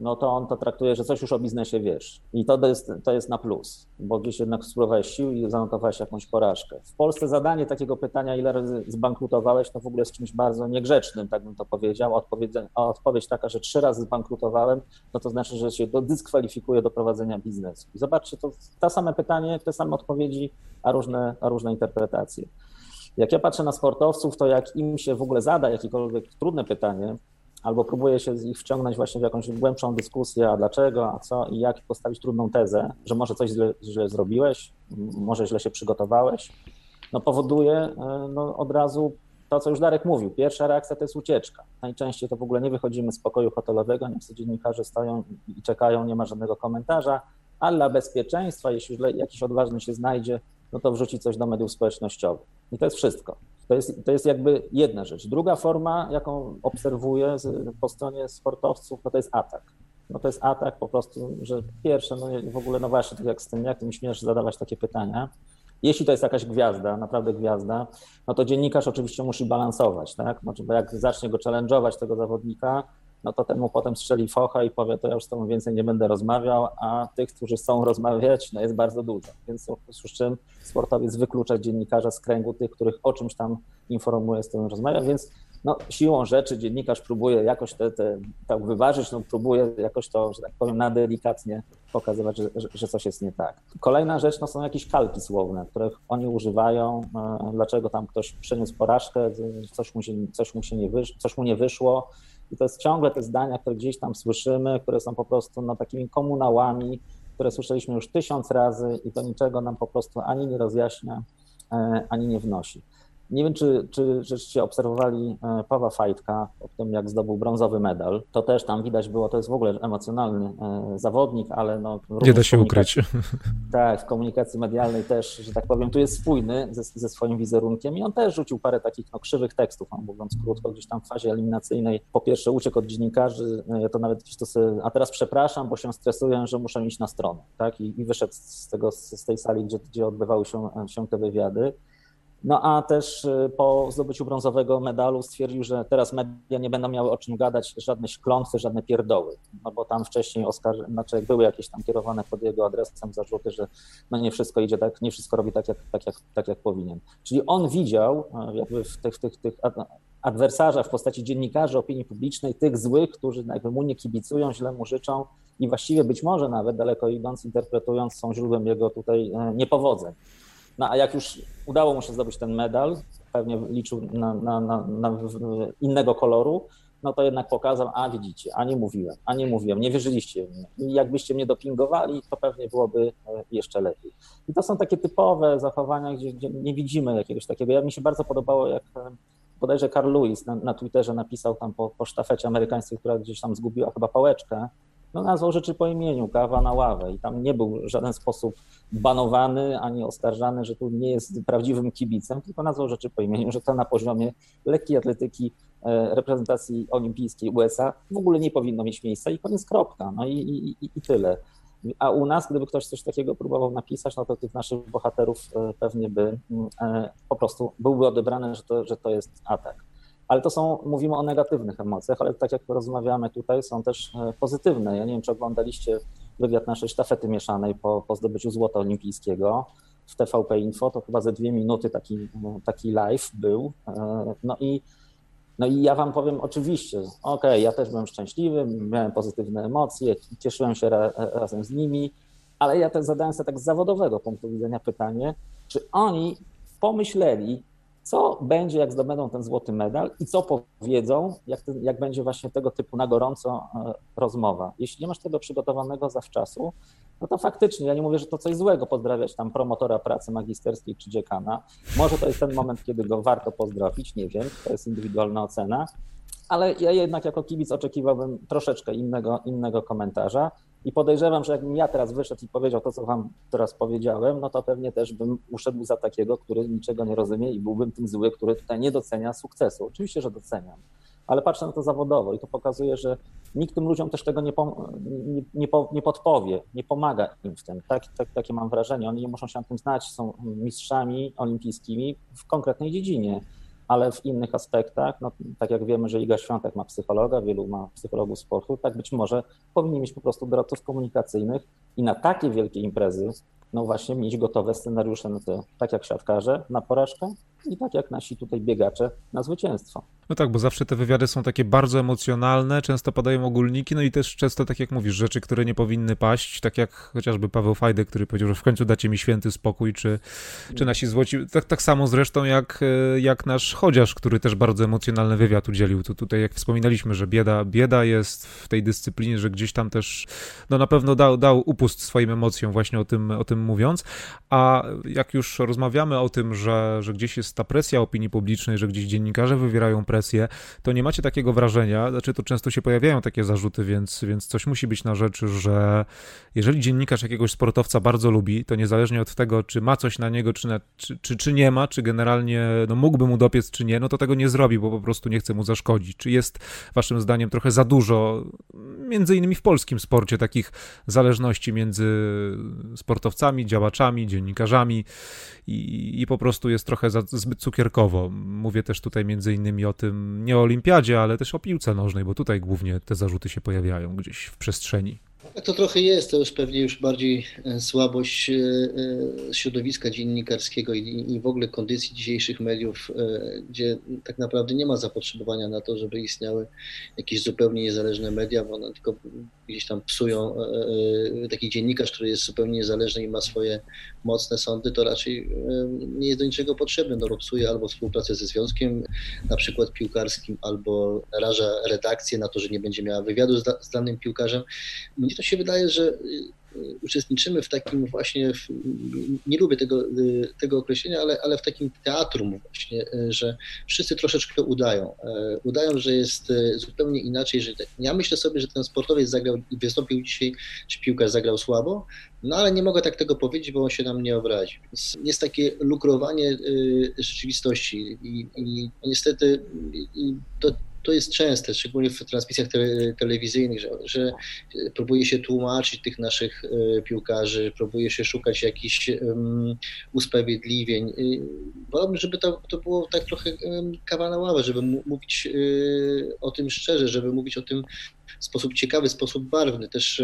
no to on to traktuje, że coś już o biznesie wiesz. I to jest, to jest na plus, bo gdzieś jednak spróbowałeś sił i zanotowałeś jakąś porażkę. W Polsce zadanie takiego pytania, ile razy zbankrutowałeś, to w ogóle jest czymś bardzo niegrzecznym, tak bym to powiedział. Odpowiedź, odpowiedź taka, że trzy razy zbankrutowałem, no to znaczy, że się dyskwalifikuje do prowadzenia biznesu. I zobaczcie, to to same pytanie, te same odpowiedzi, a różne, a różne interpretacje. Jak ja patrzę na sportowców, to jak im się w ogóle zada jakiekolwiek trudne pytanie, albo próbuje się ich wciągnąć właśnie w jakąś głębszą dyskusję, a dlaczego, a co i jak postawić trudną tezę, że może coś źle, źle zrobiłeś, może źle się przygotowałeś, no powoduje e, no, od razu to, co już Darek mówił. Pierwsza reakcja to jest ucieczka. Najczęściej to w ogóle nie wychodzimy z pokoju hotelowego, nie dziennikarze stoją i czekają, nie ma żadnego komentarza, a dla bezpieczeństwa, jeśli jakiś odważny się znajdzie, no to wrzuci coś do mediów społecznościowych. I to jest wszystko. To jest, to jest jakby jedna rzecz. Druga forma, jaką obserwuję po stronie sportowców, no to jest atak. No to jest atak po prostu, że pierwsze, no w ogóle, no właśnie, tak jak z tym, jak tym śmiesz zadawać takie pytania. Jeśli to jest jakaś gwiazda, naprawdę gwiazda, no to dziennikarz oczywiście musi balansować, tak? Znaczy, bo jak zacznie go challenge'ować tego zawodnika, no to temu potem strzeli focha i powie, to ja już z tobą więcej nie będę rozmawiał, a tych, którzy chcą rozmawiać, no jest bardzo dużo. Więc w czym sportowiec wyklucza dziennikarza z kręgu tych, których o czymś tam informuje, z tym rozmawia, więc no, siłą rzeczy dziennikarz próbuje jakoś te, te, tak wyważyć, no, próbuje jakoś to, że tak powiem, na delikatnie pokazywać, że, że, że, coś jest nie tak. Kolejna rzecz no, są jakieś kalki słowne, których oni używają, e, dlaczego tam ktoś przeniósł porażkę, coś mu, się, coś mu, się nie, wysz, coś mu nie wyszło, i to jest ciągle te zdania, które gdzieś tam słyszymy, które są po prostu no, takimi komunałami, które słyszeliśmy już tysiąc razy i to niczego nam po prostu ani nie rozjaśnia, e, ani nie wnosi. Nie wiem, czy, czy żeście obserwowali e, Pawła Fajtka po tym, jak zdobył brązowy medal. To też tam widać było, to jest w ogóle emocjonalny e, zawodnik, ale no... Nie da się ukryć. Tak, w komunikacji medialnej też, że tak powiem, tu jest spójny ze, ze swoim wizerunkiem i on też rzucił parę takich no, krzywych tekstów, mówiąc krótko, gdzieś tam w fazie eliminacyjnej. Po pierwsze uciekł od dziennikarzy, ja to nawet gdzieś to sobie, a teraz przepraszam, bo się stresuję, że muszę iść na stronę, tak? I, i wyszedł z, tego, z tej sali, gdzie, gdzie odbywały się, się te wywiady. No a też y, po zdobyciu brązowego medalu stwierdził, że teraz media nie będą miały o czym gadać, żadne klątwy, żadne pierdoły. No bo tam wcześniej Oskar, znaczy były jakieś tam kierowane pod jego adresem zarzuty, że no nie wszystko idzie tak, nie wszystko robi tak jak, tak jak, tak jak powinien. Czyli on widział e, jakby w tych, tych, tych adwersarza w postaci dziennikarzy opinii publicznej, tych złych, którzy jakby mu nie kibicują, źle mu życzą i właściwie być może nawet daleko idąc, interpretując, są źródłem jego tutaj e, niepowodzeń. No a jak już udało mu się zdobyć ten medal, pewnie liczył na, na, na, na innego koloru, no to jednak pokazał, a widzicie, a nie mówiłem, a nie mówiłem, nie wierzyliście w mnie. I jakbyście mnie dopingowali, to pewnie byłoby e, jeszcze lepiej. I to są takie typowe zachowania, gdzie, gdzie nie widzimy jakiegoś takiego. Ja mi się bardzo podobało, jak e, bodajże Carl Lewis na, na Twitterze napisał tam po, po sztafecie amerykańskiej, która gdzieś tam zgubiła chyba pałeczkę, no nazwał rzeczy po imieniu, kawa na ławę. I tam nie był w żaden sposób banowany ani oskarżany, że tu nie jest prawdziwym kibicem, tylko nazwał rzeczy po imieniu, że to na poziomie lekkiej atletyki e, reprezentacji olimpijskiej USA w ogóle nie powinno mieć miejsca i koniec kropka, no i, i, i tyle. A u nas, gdyby ktoś coś takiego próbował napisać, no to tych naszych bohaterów e, pewnie by mm, e, po prostu byłby odebrany, że to, że to jest atak ale to są, mówimy o negatywnych emocjach, ale tak jak rozmawiamy tutaj, są też e, pozytywne. Ja nie wiem, czy oglądaliście wywiad naszej sztafety mieszanej po, po zdobyciu złota olimpijskiego w TVP Info, to chyba ze dwie minuty taki, taki live był. E, no i, no i ja wam powiem oczywiście, okej, okay, ja też byłem szczęśliwy, miałem pozytywne emocje, cieszyłem się ra, razem z nimi, ale ja też zadałem sobie tak z zawodowego punktu widzenia pytanie, czy oni pomyśleli, co będzie, jak zdobędą ten złoty medal i co powiedzą, jak, jak będzie właśnie tego typu na gorąco e, rozmowa. Jeśli nie masz tego przygotowanego zawczasu, no to faktycznie, ja nie mówię, że to coś złego pozdrawiać tam promotora pracy magisterskiej czy dziekana. Może to jest ten moment, kiedy go warto pozdrowić, nie wiem, to jest indywidualna ocena, ale ja jednak jako kibic oczekiwałbym troszeczkę innego, innego komentarza. I podejrzewam, że jakbym ja teraz wyszedł i powiedział to, co wam teraz powiedziałem, no to pewnie też bym uszedł za takiego, który niczego nie rozumie i byłbym tym zły, który tutaj nie docenia sukcesu. Oczywiście, że doceniam, ale patrzę na to zawodowo i to pokazuje, że nikt tym ludziom też tego nie, nie, nie, nie podpowie, nie pomaga im w tym. Tak, tak, takie mam wrażenie. Oni nie muszą się na tym znać, są mistrzami olimpijskimi w konkretnej dziedzinie ale w innych aspektach, no, tak jak wiemy, że Iga Świątek ma psychologa, wielu ma psychologów sportu, tak być może powinni mieć po prostu doradców komunikacyjnych i na takie wielkie imprezy, no właśnie mieć gotowe scenariusze na to, tak jak siatkarze na porażkę i tak jak nasi tutaj biegacze na zwycięstwo. No tak, bo zawsze te wywiady są takie bardzo emocjonalne, często padają ogólniki, no i też często, tak jak mówisz, rzeczy, które nie powinny paść, tak jak chociażby Paweł Fajdy, który powiedział, że w końcu dacie mi święty spokój, czy, czy nasi złoci, tak, tak samo zresztą jak, jak nasz Chodziarz, który też bardzo emocjonalny wywiad udzielił. To tutaj, jak wspominaliśmy, że bieda, bieda jest w tej dyscyplinie, że gdzieś tam też, no na pewno dał, dał upust swoim emocjom właśnie o tym, o tym mówiąc, a jak już rozmawiamy o tym, że, że gdzieś jest ta presja opinii publicznej, że gdzieś dziennikarze wywierają presję, to nie macie takiego wrażenia, znaczy to często się pojawiają takie zarzuty, więc, więc coś musi być na rzeczy, że jeżeli dziennikarz jakiegoś sportowca bardzo lubi, to niezależnie od tego, czy ma coś na niego, czy, na, czy, czy, czy nie ma, czy generalnie no, mógłby mu dopiec, czy nie, no to tego nie zrobi, bo po prostu nie chce mu zaszkodzić. Czy jest waszym zdaniem trochę za dużo, między innymi w polskim sporcie, takich zależności między sportowcami, działaczami, dziennikarzami i, i po prostu jest trochę za, zbyt cukierkowo. Mówię też tutaj między innymi o tym, nie o olimpiadzie, ale też o piłce nożnej, bo tutaj głównie te zarzuty się pojawiają gdzieś w przestrzeni. To trochę jest, to już pewnie już bardziej e, słabość e, e, środowiska dziennikarskiego i, w ogóle kondycji dzisiejszych mediów, gdzie tak naprawdę nie ma zapotrzebowania na to, żeby istniały jakieś zupełnie niezależne media, bo one tylko gdzieś tam psują. Taki dziennikarz, który jest zupełnie niezależny i ma swoje mocne sądy, to raczej nie jest do niczego potrzebny, no psuje albo współpracę ze związkiem, na przykład piłkarskim, albo naraża redakcję na to, że nie będzie miała wywiadu z, z danym piłkarzem. Mnie to się wydaje, że uczestniczymy w takim właśnie, w, nie lubię tego, y, tego określenia, ale, ale w takim teatrum właśnie, y, że wszyscy troszeczkę udają. Udają, że jest zupełnie inaczej, że ja myślę sobie, że ten sportowiec zagrał wystąpił dzisiaj, czy piłkarz zagrał słabo, no ale nie mogę tak tego powiedzieć, bo on się na mnie obrazi. Więc jest takie lukrowanie rzeczywistości i, i niestety to to jest częste, szczególnie w transmisjach te, telewizyjnych, że, że próbuje się tłumaczyć tych naszych e, piłkarzy, próbuje się szukać jakichś um, usprawiedliwień. Wolałbym, żeby to, to było tak trochę um, kawa na ławę, żeby mówić um, o tym szczerze, żeby mówić o tym w sposób ciekawy, w sposób barwny. Też,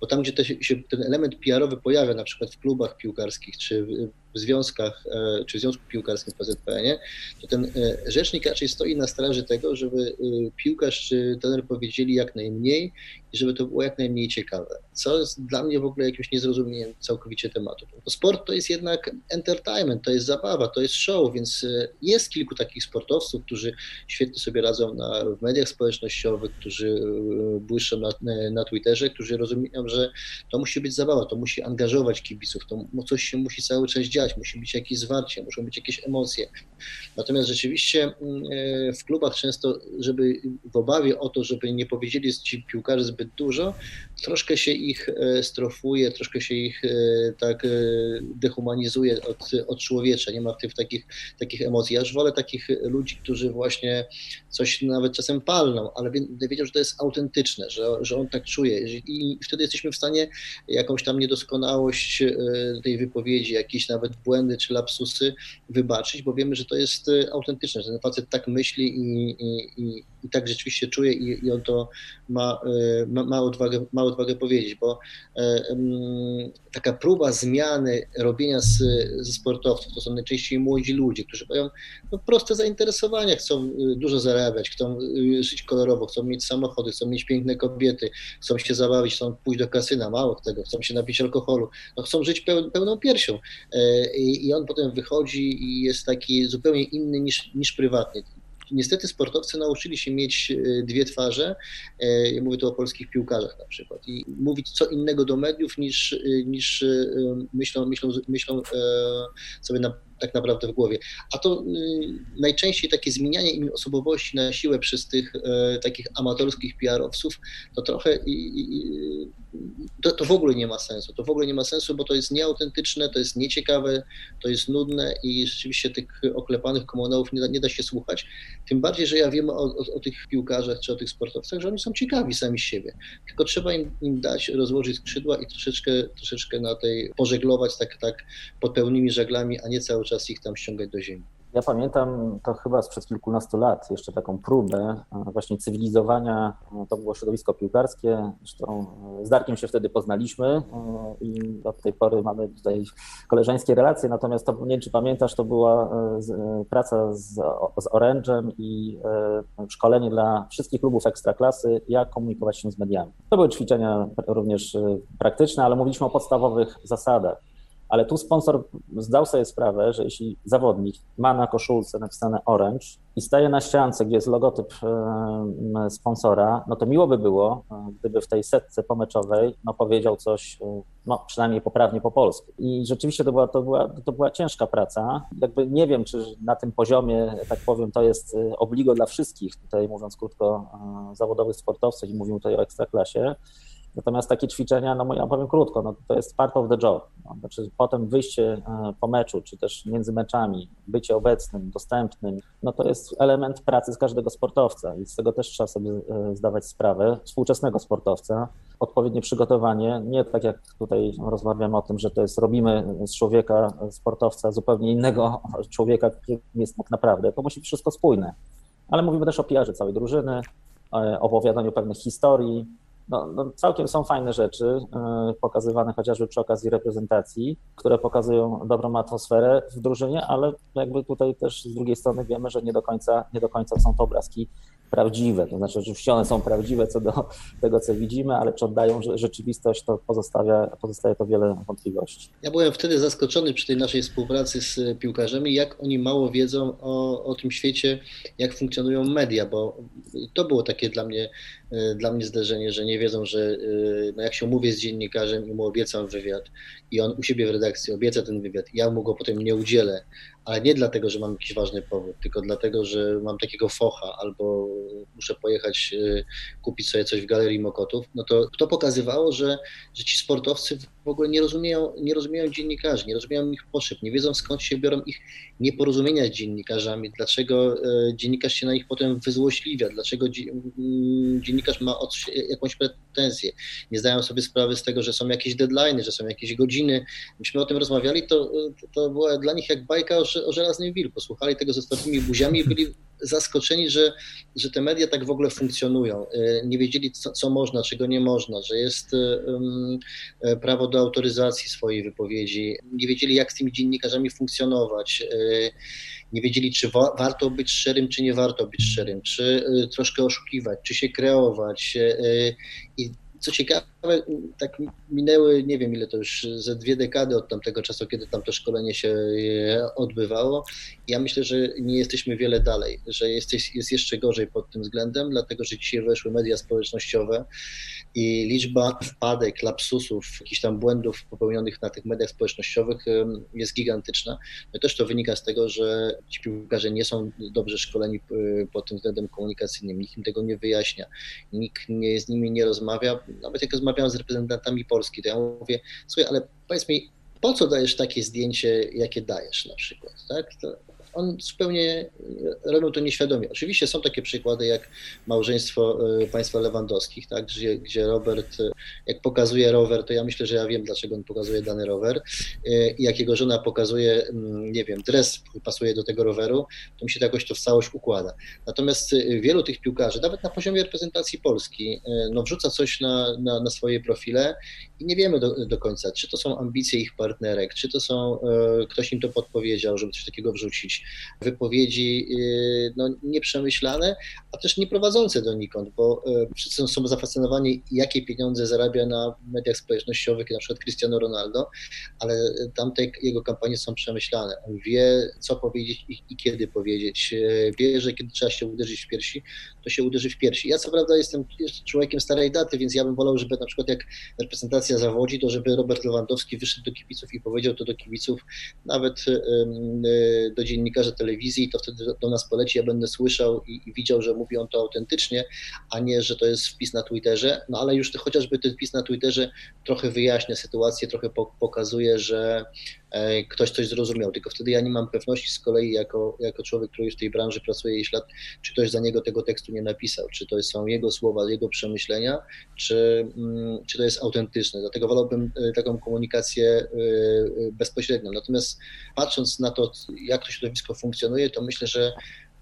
bo tam, gdzie te, się ten element PR-owy pojawia, na przykład w klubach piłkarskich, czy w związkach, e, czy w Związku Piłkarskim w PZPN, to ten e, rzecznik raczej stoi na straży tego, żeby e, piłkarz czy trener powiedzieli jak najmniej i żeby to było jak najmniej ciekawe. Co jest dla mnie w ogóle jakimś niezrozumieniem całkowicie tematu. Bo sport to jest jednak entertainment, to jest zabawa, to jest show, więc jest kilku takich sportowców, którzy świetnie sobie radzą na, w mediach społecznościowych, którzy błyszczą na, na Twitterze, którzy rozumieją, że to musi być zabawa, to musi angażować kibiców, to coś się musi cały czas dziać musi być jakieś zwarcie, muszą być jakieś emocje. Natomiast rzeczywiście mm, e, w klubach często, żeby w obawie o to, żeby nie powiedzieli ci piłkarze zbyt dużo, troszkę się ich e, strofuje, troszkę się ich e, tak dehumanizuje od, od człowiecza, nie ma w tym takich, takich emocji. Ja już wolę takich ludzi, którzy właśnie coś nawet czasem palną, ale wiedział, że to jest autentyczne, że, że on tak czuje i wtedy jesteśmy w stanie jakąś tam niedoskonałość tej wypowiedzi, jakiś nawet błędy czy lapsusy wybaczyć, bo wiemy, że to jest e, autentyczne, że ten facet tak myśli i, i, i, i tak rzeczywiście czuje i, i on to ma, e, ma, ma, odwagę, ma odwagę powiedzieć, bo e, taka próba zmiany robienia z, ze sportowców, to są najczęściej młodzi ludzie, którzy mają no, proste zainteresowania, chcą dużo zarabiać, chcą żyć kolorowo, chcą mieć samochody, chcą mieć piękne kobiety, chcą się zabawić, chcą pójść do kasyna, mało tego, chcą się napić alkoholu, no, chcą żyć pełną piersią i on potem wychodzi i jest taki zupełnie inny niż, niż prywatnie. Niestety sportowcy nauczyli się mieć e, dwie twarze, e, mówię tu o polskich piłkarzach na przykład, i mówić co innego do mediów niż, e, niż myślą, myślą, myślą sobie na tak naprawdę w głowie. A to y, najczęściej takie zmienianie im osobowości na siłę przez tych e, takich amatorskich PR-owców, to trochę to, to, w ogóle nie ma sensu. To w ogóle nie ma sensu, bo to jest nieautentyczne, to jest nieciekawe, to jest nudne i rzeczywiście tych oklepanych komunałów nie da, nie da się słuchać. Tym bardziej, że ja wiem o, o, o, tych piłkarzach czy o tych sportowcach, że oni są ciekawi sami siebie. Tylko trzeba im, im dać rozłożyć skrzydła i troszeczkę, troszeczkę na tej pożeglować tak, tak pod pełnymi żaglami, a nie cały czas czas ich tam ściągać do ziemi. Ja pamiętam to chyba sprzed kilkunastu lat, jeszcze taką próbę właśnie cywilizowania, to było środowisko piłkarskie, zresztą z Darkiem się wtedy poznaliśmy i od tej pory mamy tutaj koleżeńskie relacje, natomiast to, nie wiem czy pamiętasz, to była praca z, z Orange'em i szkolenie dla wszystkich klubów ekstraklasy, jak komunikować się z mediami. To były ćwiczenia również praktyczne, ale mówiliśmy o podstawowych zasadach ale tu sponsor zdał sobie sprawę, że jeśli zawodnik ma na koszulce napisane Orange i staje na ściance, gdzie jest logotyp e, sponsora, no to miło by było, e, gdyby w tej setce pomeczowej no, powiedział coś, e, no, przynajmniej poprawnie po polsku. I rzeczywiście to była, to, była, to była ciężka praca. Jakby nie wiem, czy na tym poziomie, tak powiem, to jest obligo dla wszystkich, tutaj mówiąc krótko, zawodowych sportowców i mówimy tutaj o ekstraklasie, Natomiast takie ćwiczenia, no ja powiem krótko, no to jest part of the job. No, znaczy potem wyjście e, po meczu, czy też między meczami, bycie obecnym, dostępnym, no to jest element pracy z każdego sportowca i z tego też trzeba sobie e, zdawać sprawę, współczesnego sportowca, odpowiednie przygotowanie, nie tak jak tutaj rozmawiamy o tym, że to jest robimy z człowieka, sportowca zupełnie innego człowieka, który jest tak naprawdę, to musi być wszystko spójne. Ale mówimy też o PR całej drużyny, e, opowiadaniu pewnych historii, no, no, całkiem są fajne rzeczy, yy, pokazywane chociażby przy okazji reprezentacji, które pokazują dobrą atmosferę w drużynie, ale jakby tutaj też z drugiej strony wiemy, że nie do końca, nie do końca są to obrazki prawdziwe. To znaczy, oczywiście one są prawdziwe co do tego, co widzimy, ale czy oddają rzeczywistość, to pozostawia, pozostaje to wiele wątpliwości. Ja byłem wtedy zaskoczony przy tej naszej współpracy z piłkarzami, jak oni mało wiedzą o, o tym świecie, jak funkcjonują media, bo to było takie dla mnie, e, dla mnie zdarzenie, że nie wiedzą, że e, no jak się umówię z dziennikarzem i mu obiecam wywiad i on u siebie w redakcji obieca ten wywiad, ja mu go potem nie udzielę, ale nie dlatego, że mam jakiś ważny powód, tylko dlatego, że mam takiego focha albo muszę pojechać y, kupić sobie coś w Galerii Mokotów, no to to pokazywało, że, że ci sportowcy w ogóle nie rozumieją, nie rozumieją dziennikarzy, nie rozumieją ich potrzeb, nie wiedzą skąd się biorą ich nieporozumienia z dziennikarzami, dlaczego e, dziennikarz się na nich potem wyzłośliwia, dlaczego dziennikarz ma jakąś pretensję. Nie zdają sobie sprawy z tego, że są jakieś deadlines, że są jakieś godziny. Myśmy o tym rozmawiali, to, to była dla nich jak bajka o, o żelaznym wilku. Słuchali tego ze otwartymi buziami i byli zaskoczeni, że, że te media tak w ogóle funkcjonują. E, nie wiedzieli, co, co można, czego nie można, że jest e, prawo do autoryzacji swojej wypowiedzi. Nie wiedzieli, jak z tymi dziennikarzami funkcjonować. Nie wiedzieli, czy wa warto być szczerym, czy nie warto być szczerym, czy troszkę oszukiwać, czy się kreować. I co ciekawe, tak minęły, nie wiem ile to już, ze dwie dekady od tamtego czasu, kiedy tam to szkolenie się e, odbywało. Ja myślę, że nie jesteśmy wiele dalej, że jest, jest jeszcze gorzej pod tym względem, dlatego że dzisiaj weszły media społecznościowe i liczba wpadek, lapsusów, jakichś tam błędów popełnionych na tych mediach społecznościowych jest gigantyczna. No też to wynika z tego, że ci piłkarze nie są dobrze szkoleni e, pod tym względem komunikacyjnym, nikt im tego nie wyjaśnia, nikt nie, z nimi nie rozmawia, nawet jak rozmawiałem z reprezentantami Polski, to ja mówię, słuchaj, ale powiedz mi, po co dajesz takie zdjęcie, jakie dajesz na przykład, tak? To on zupełnie robił to nieświadomie. Oczywiście są takie przykłady jak małżeństwo e, państwa Lewandowskich, tak, gdzie, gdzie Robert, e, jak pokazuje rower, to ja myślę, że ja wiem, dlaczego on pokazuje dany rower e, i jak jego żona pokazuje, mm, nie wiem, dres pasuje do tego roweru, to mi się to jakoś to w całość układa. Natomiast wielu tych piłkarzy, nawet na poziomie reprezentacji Polski, no wrzuca coś na, na, na swoje profile i nie wiemy do, do końca, czy to są ambicje ich partnerek, czy to są, ktoś im to podpowiedział, żeby coś takiego wrzucić, wypowiedzi y, no, nieprzemyślane, a też nie prowadzące donikąd, bo y, wszyscy są zafascynowani, jakie pieniądze zarabia na mediach społecznościowych, na przykład Cristiano Ronaldo, ale tamte jego kampanie są przemyślane. On wie, co powiedzieć i, i kiedy powiedzieć. Y, wie, że kiedy trzeba się uderzyć w piersi, to się uderzy w piersi. Ja co prawda jestem człowiekiem starej daty, więc ja bym wolał, żeby na przykład jak reprezentacja zawodzi, to żeby Robert Lewandowski wyszedł do kibiców i powiedział to do kibiców, nawet do dziennikarzy, telewizji, to wtedy do nas poleci, ja będę słyszał i, i, widział, że mówi on to autentycznie, a nie, że to jest wpis na Twitterze. No ale już chociażby ten wpis na Twitterze trochę wyjaśnia sytuację, trochę po, pokazuje, że e, ktoś coś zrozumiał, tylko wtedy ja nie mam pewności z kolei jako, jako człowiek, który w tej branży pracuje ileś lat, czy ktoś za niego tego tekstu nie napisał, czy to są jego słowa, jego przemyślenia, czy, mm, czy to jest autentyczne. Dlatego wolałbym e, taką komunikację bezpośrednią. Natomiast patrząc na to, jak to środowisko funkcjonuje, to myślę, że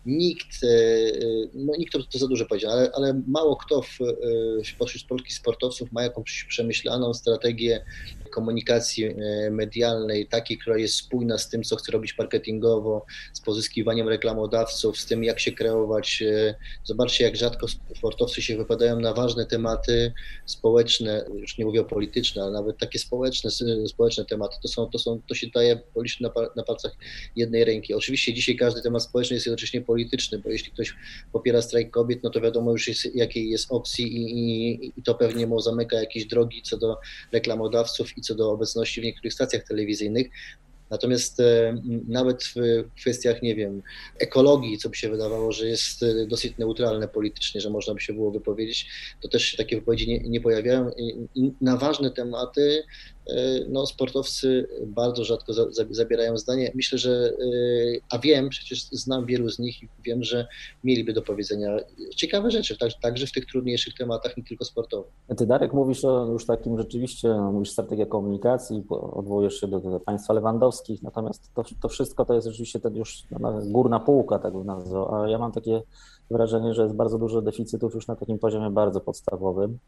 nikt, e, e, no nikt to, za dużo powiedział, ale, ale mało kto w, e, wśród polskich sportowców ma jakąś przemyślaną strategię komunikacji e, medialnej, takiej, która jest spójna z tym, co chce robić marketingowo, z pozyskiwaniem reklamodawców, z tym, jak się kreować. E, zobaczcie, jak rzadko sportowcy się wypadają na ważne tematy społeczne, już nie mówię o polityczne, ale nawet takie społeczne, społeczne tematy. To, są, to, są, to się daje policzyć na, palcach jednej ręki. Oczywiście dzisiaj każdy temat społeczny jest jednocześnie polityczny, bo jeśli ktoś popiera strajk kobiet, no to wiadomo już jest, jakiej jest opcji i, i, i to pewnie mu zamyka jakieś drogi co do reklamodawców i co do obecności w niektórych stacjach telewizyjnych. Natomiast e, nawet w kwestiach, nie wiem, ekologii, co by się wydawało, że jest e, dosyć neutralne politycznie, że można by się było wypowiedzieć, to też się takie wypowiedzi nie, nie pojawiają. I na ważne tematy no, sportowcy bardzo rzadko za, zabierają zdanie. Myślę, że, e, a wiem, przecież znam wielu z nich i wiem, że mieliby do powiedzenia ciekawe rzeczy, tak, także w tych trudniejszych tematach, nie tylko sportowych. Ty, Darek, mówisz o już takim rzeczywiście, no, mówisz strategia komunikacji, odwołujesz się do, do państwa lewandowskich, natomiast to, to wszystko to jest rzeczywiście ten już górna półka, tak bym nazwał, a ja mam takie wrażenie, że jest bardzo dużo deficytów już na takim poziomie bardzo podstawowym.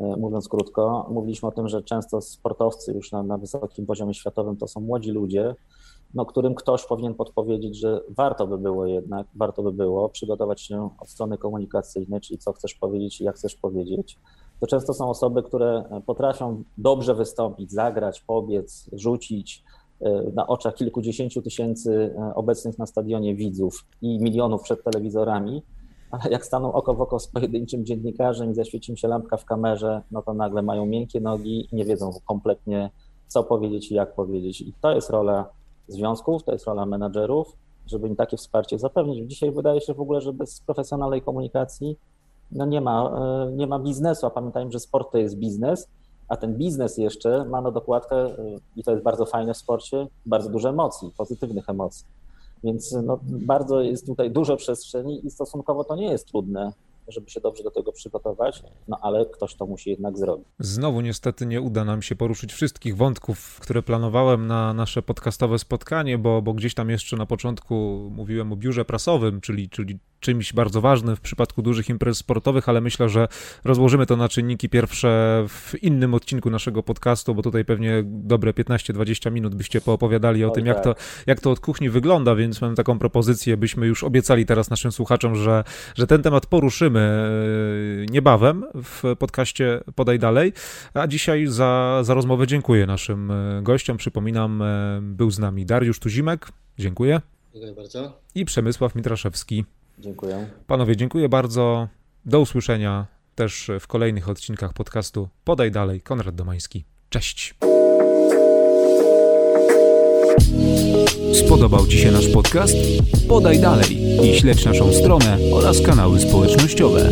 E, mówiąc krótko. Mówiliśmy o tym, że często sportowcy już na, na wysokim poziomie światowym to są młodzi ludzie, no, którym ktoś powinien podpowiedzieć, że warto by było jednak, warto by było przygotować się od strony komunikacyjnej, czyli co chcesz powiedzieć i jak chcesz powiedzieć. To często są osoby, które potrafią dobrze wystąpić, zagrać, pobiec, rzucić e, na oczach kilkudziesięciu tysięcy e, obecnych na stadionie widzów i milionów przed telewizorami, ale jak staną oko w oko z pojedynczym dziennikarzem i zaświeci im się lampka w kamerze, no to nagle mają miękkie nogi i nie wiedzą kompletnie, co powiedzieć i jak powiedzieć. I to jest rola związków, to jest rola menadżerów, żeby im takie wsparcie zapewnić. Dzisiaj wydaje się w ogóle, że bez profesjonalnej komunikacji no nie, ma, e, nie ma biznesu, a pamiętajmy, że sport to jest biznes, a ten biznes jeszcze ma na dokładkę, e, i to jest bardzo fajne w sporcie, bardzo dużo emocji, pozytywnych emocji. Więc no, bardzo jest tutaj dużo przestrzeni i stosunkowo to nie jest trudne żeby się dobrze do tego przygotować, no ale ktoś to musi jednak zrobić. Znowu niestety nie uda nam się poruszyć wszystkich wątków, które planowałem na nasze podcastowe spotkanie, bo, bo gdzieś tam jeszcze na początku mówiłem o biurze prasowym, czyli, czyli czymś bardzo ważnym w przypadku dużych imprez sportowych, ale myślę, że rozłożymy to na czynniki pierwsze w innym odcinku naszego podcastu, bo tutaj pewnie dobre 15-20 minut byście poopowiadali o, tym, tak. jak, to, jak to od kuchni wygląda, więc mam taką propozycję, byśmy już obiecali teraz naszym słuchaczom, że, że ten temat poruszymy e, niebawem w podcaście Podaj Dalej. A dzisiaj za, za rozmowę dziękuję naszym e, gościom. Przypominam, e, był z nami Dariusz Tuzimek. Dziękuję. Dziękuję bardzo. I Przemysław Mitraszewski. Dziękuję. Panowie, dziękuję bardzo. Do usłyszenia też w kolejnych odcinkach podcastu Podaj Dalej. Konrad Domański. Cześć. Spodobał Ci się nasz podcast? Podaj dalej i śledź naszą stronę oraz kanały społecznościowe.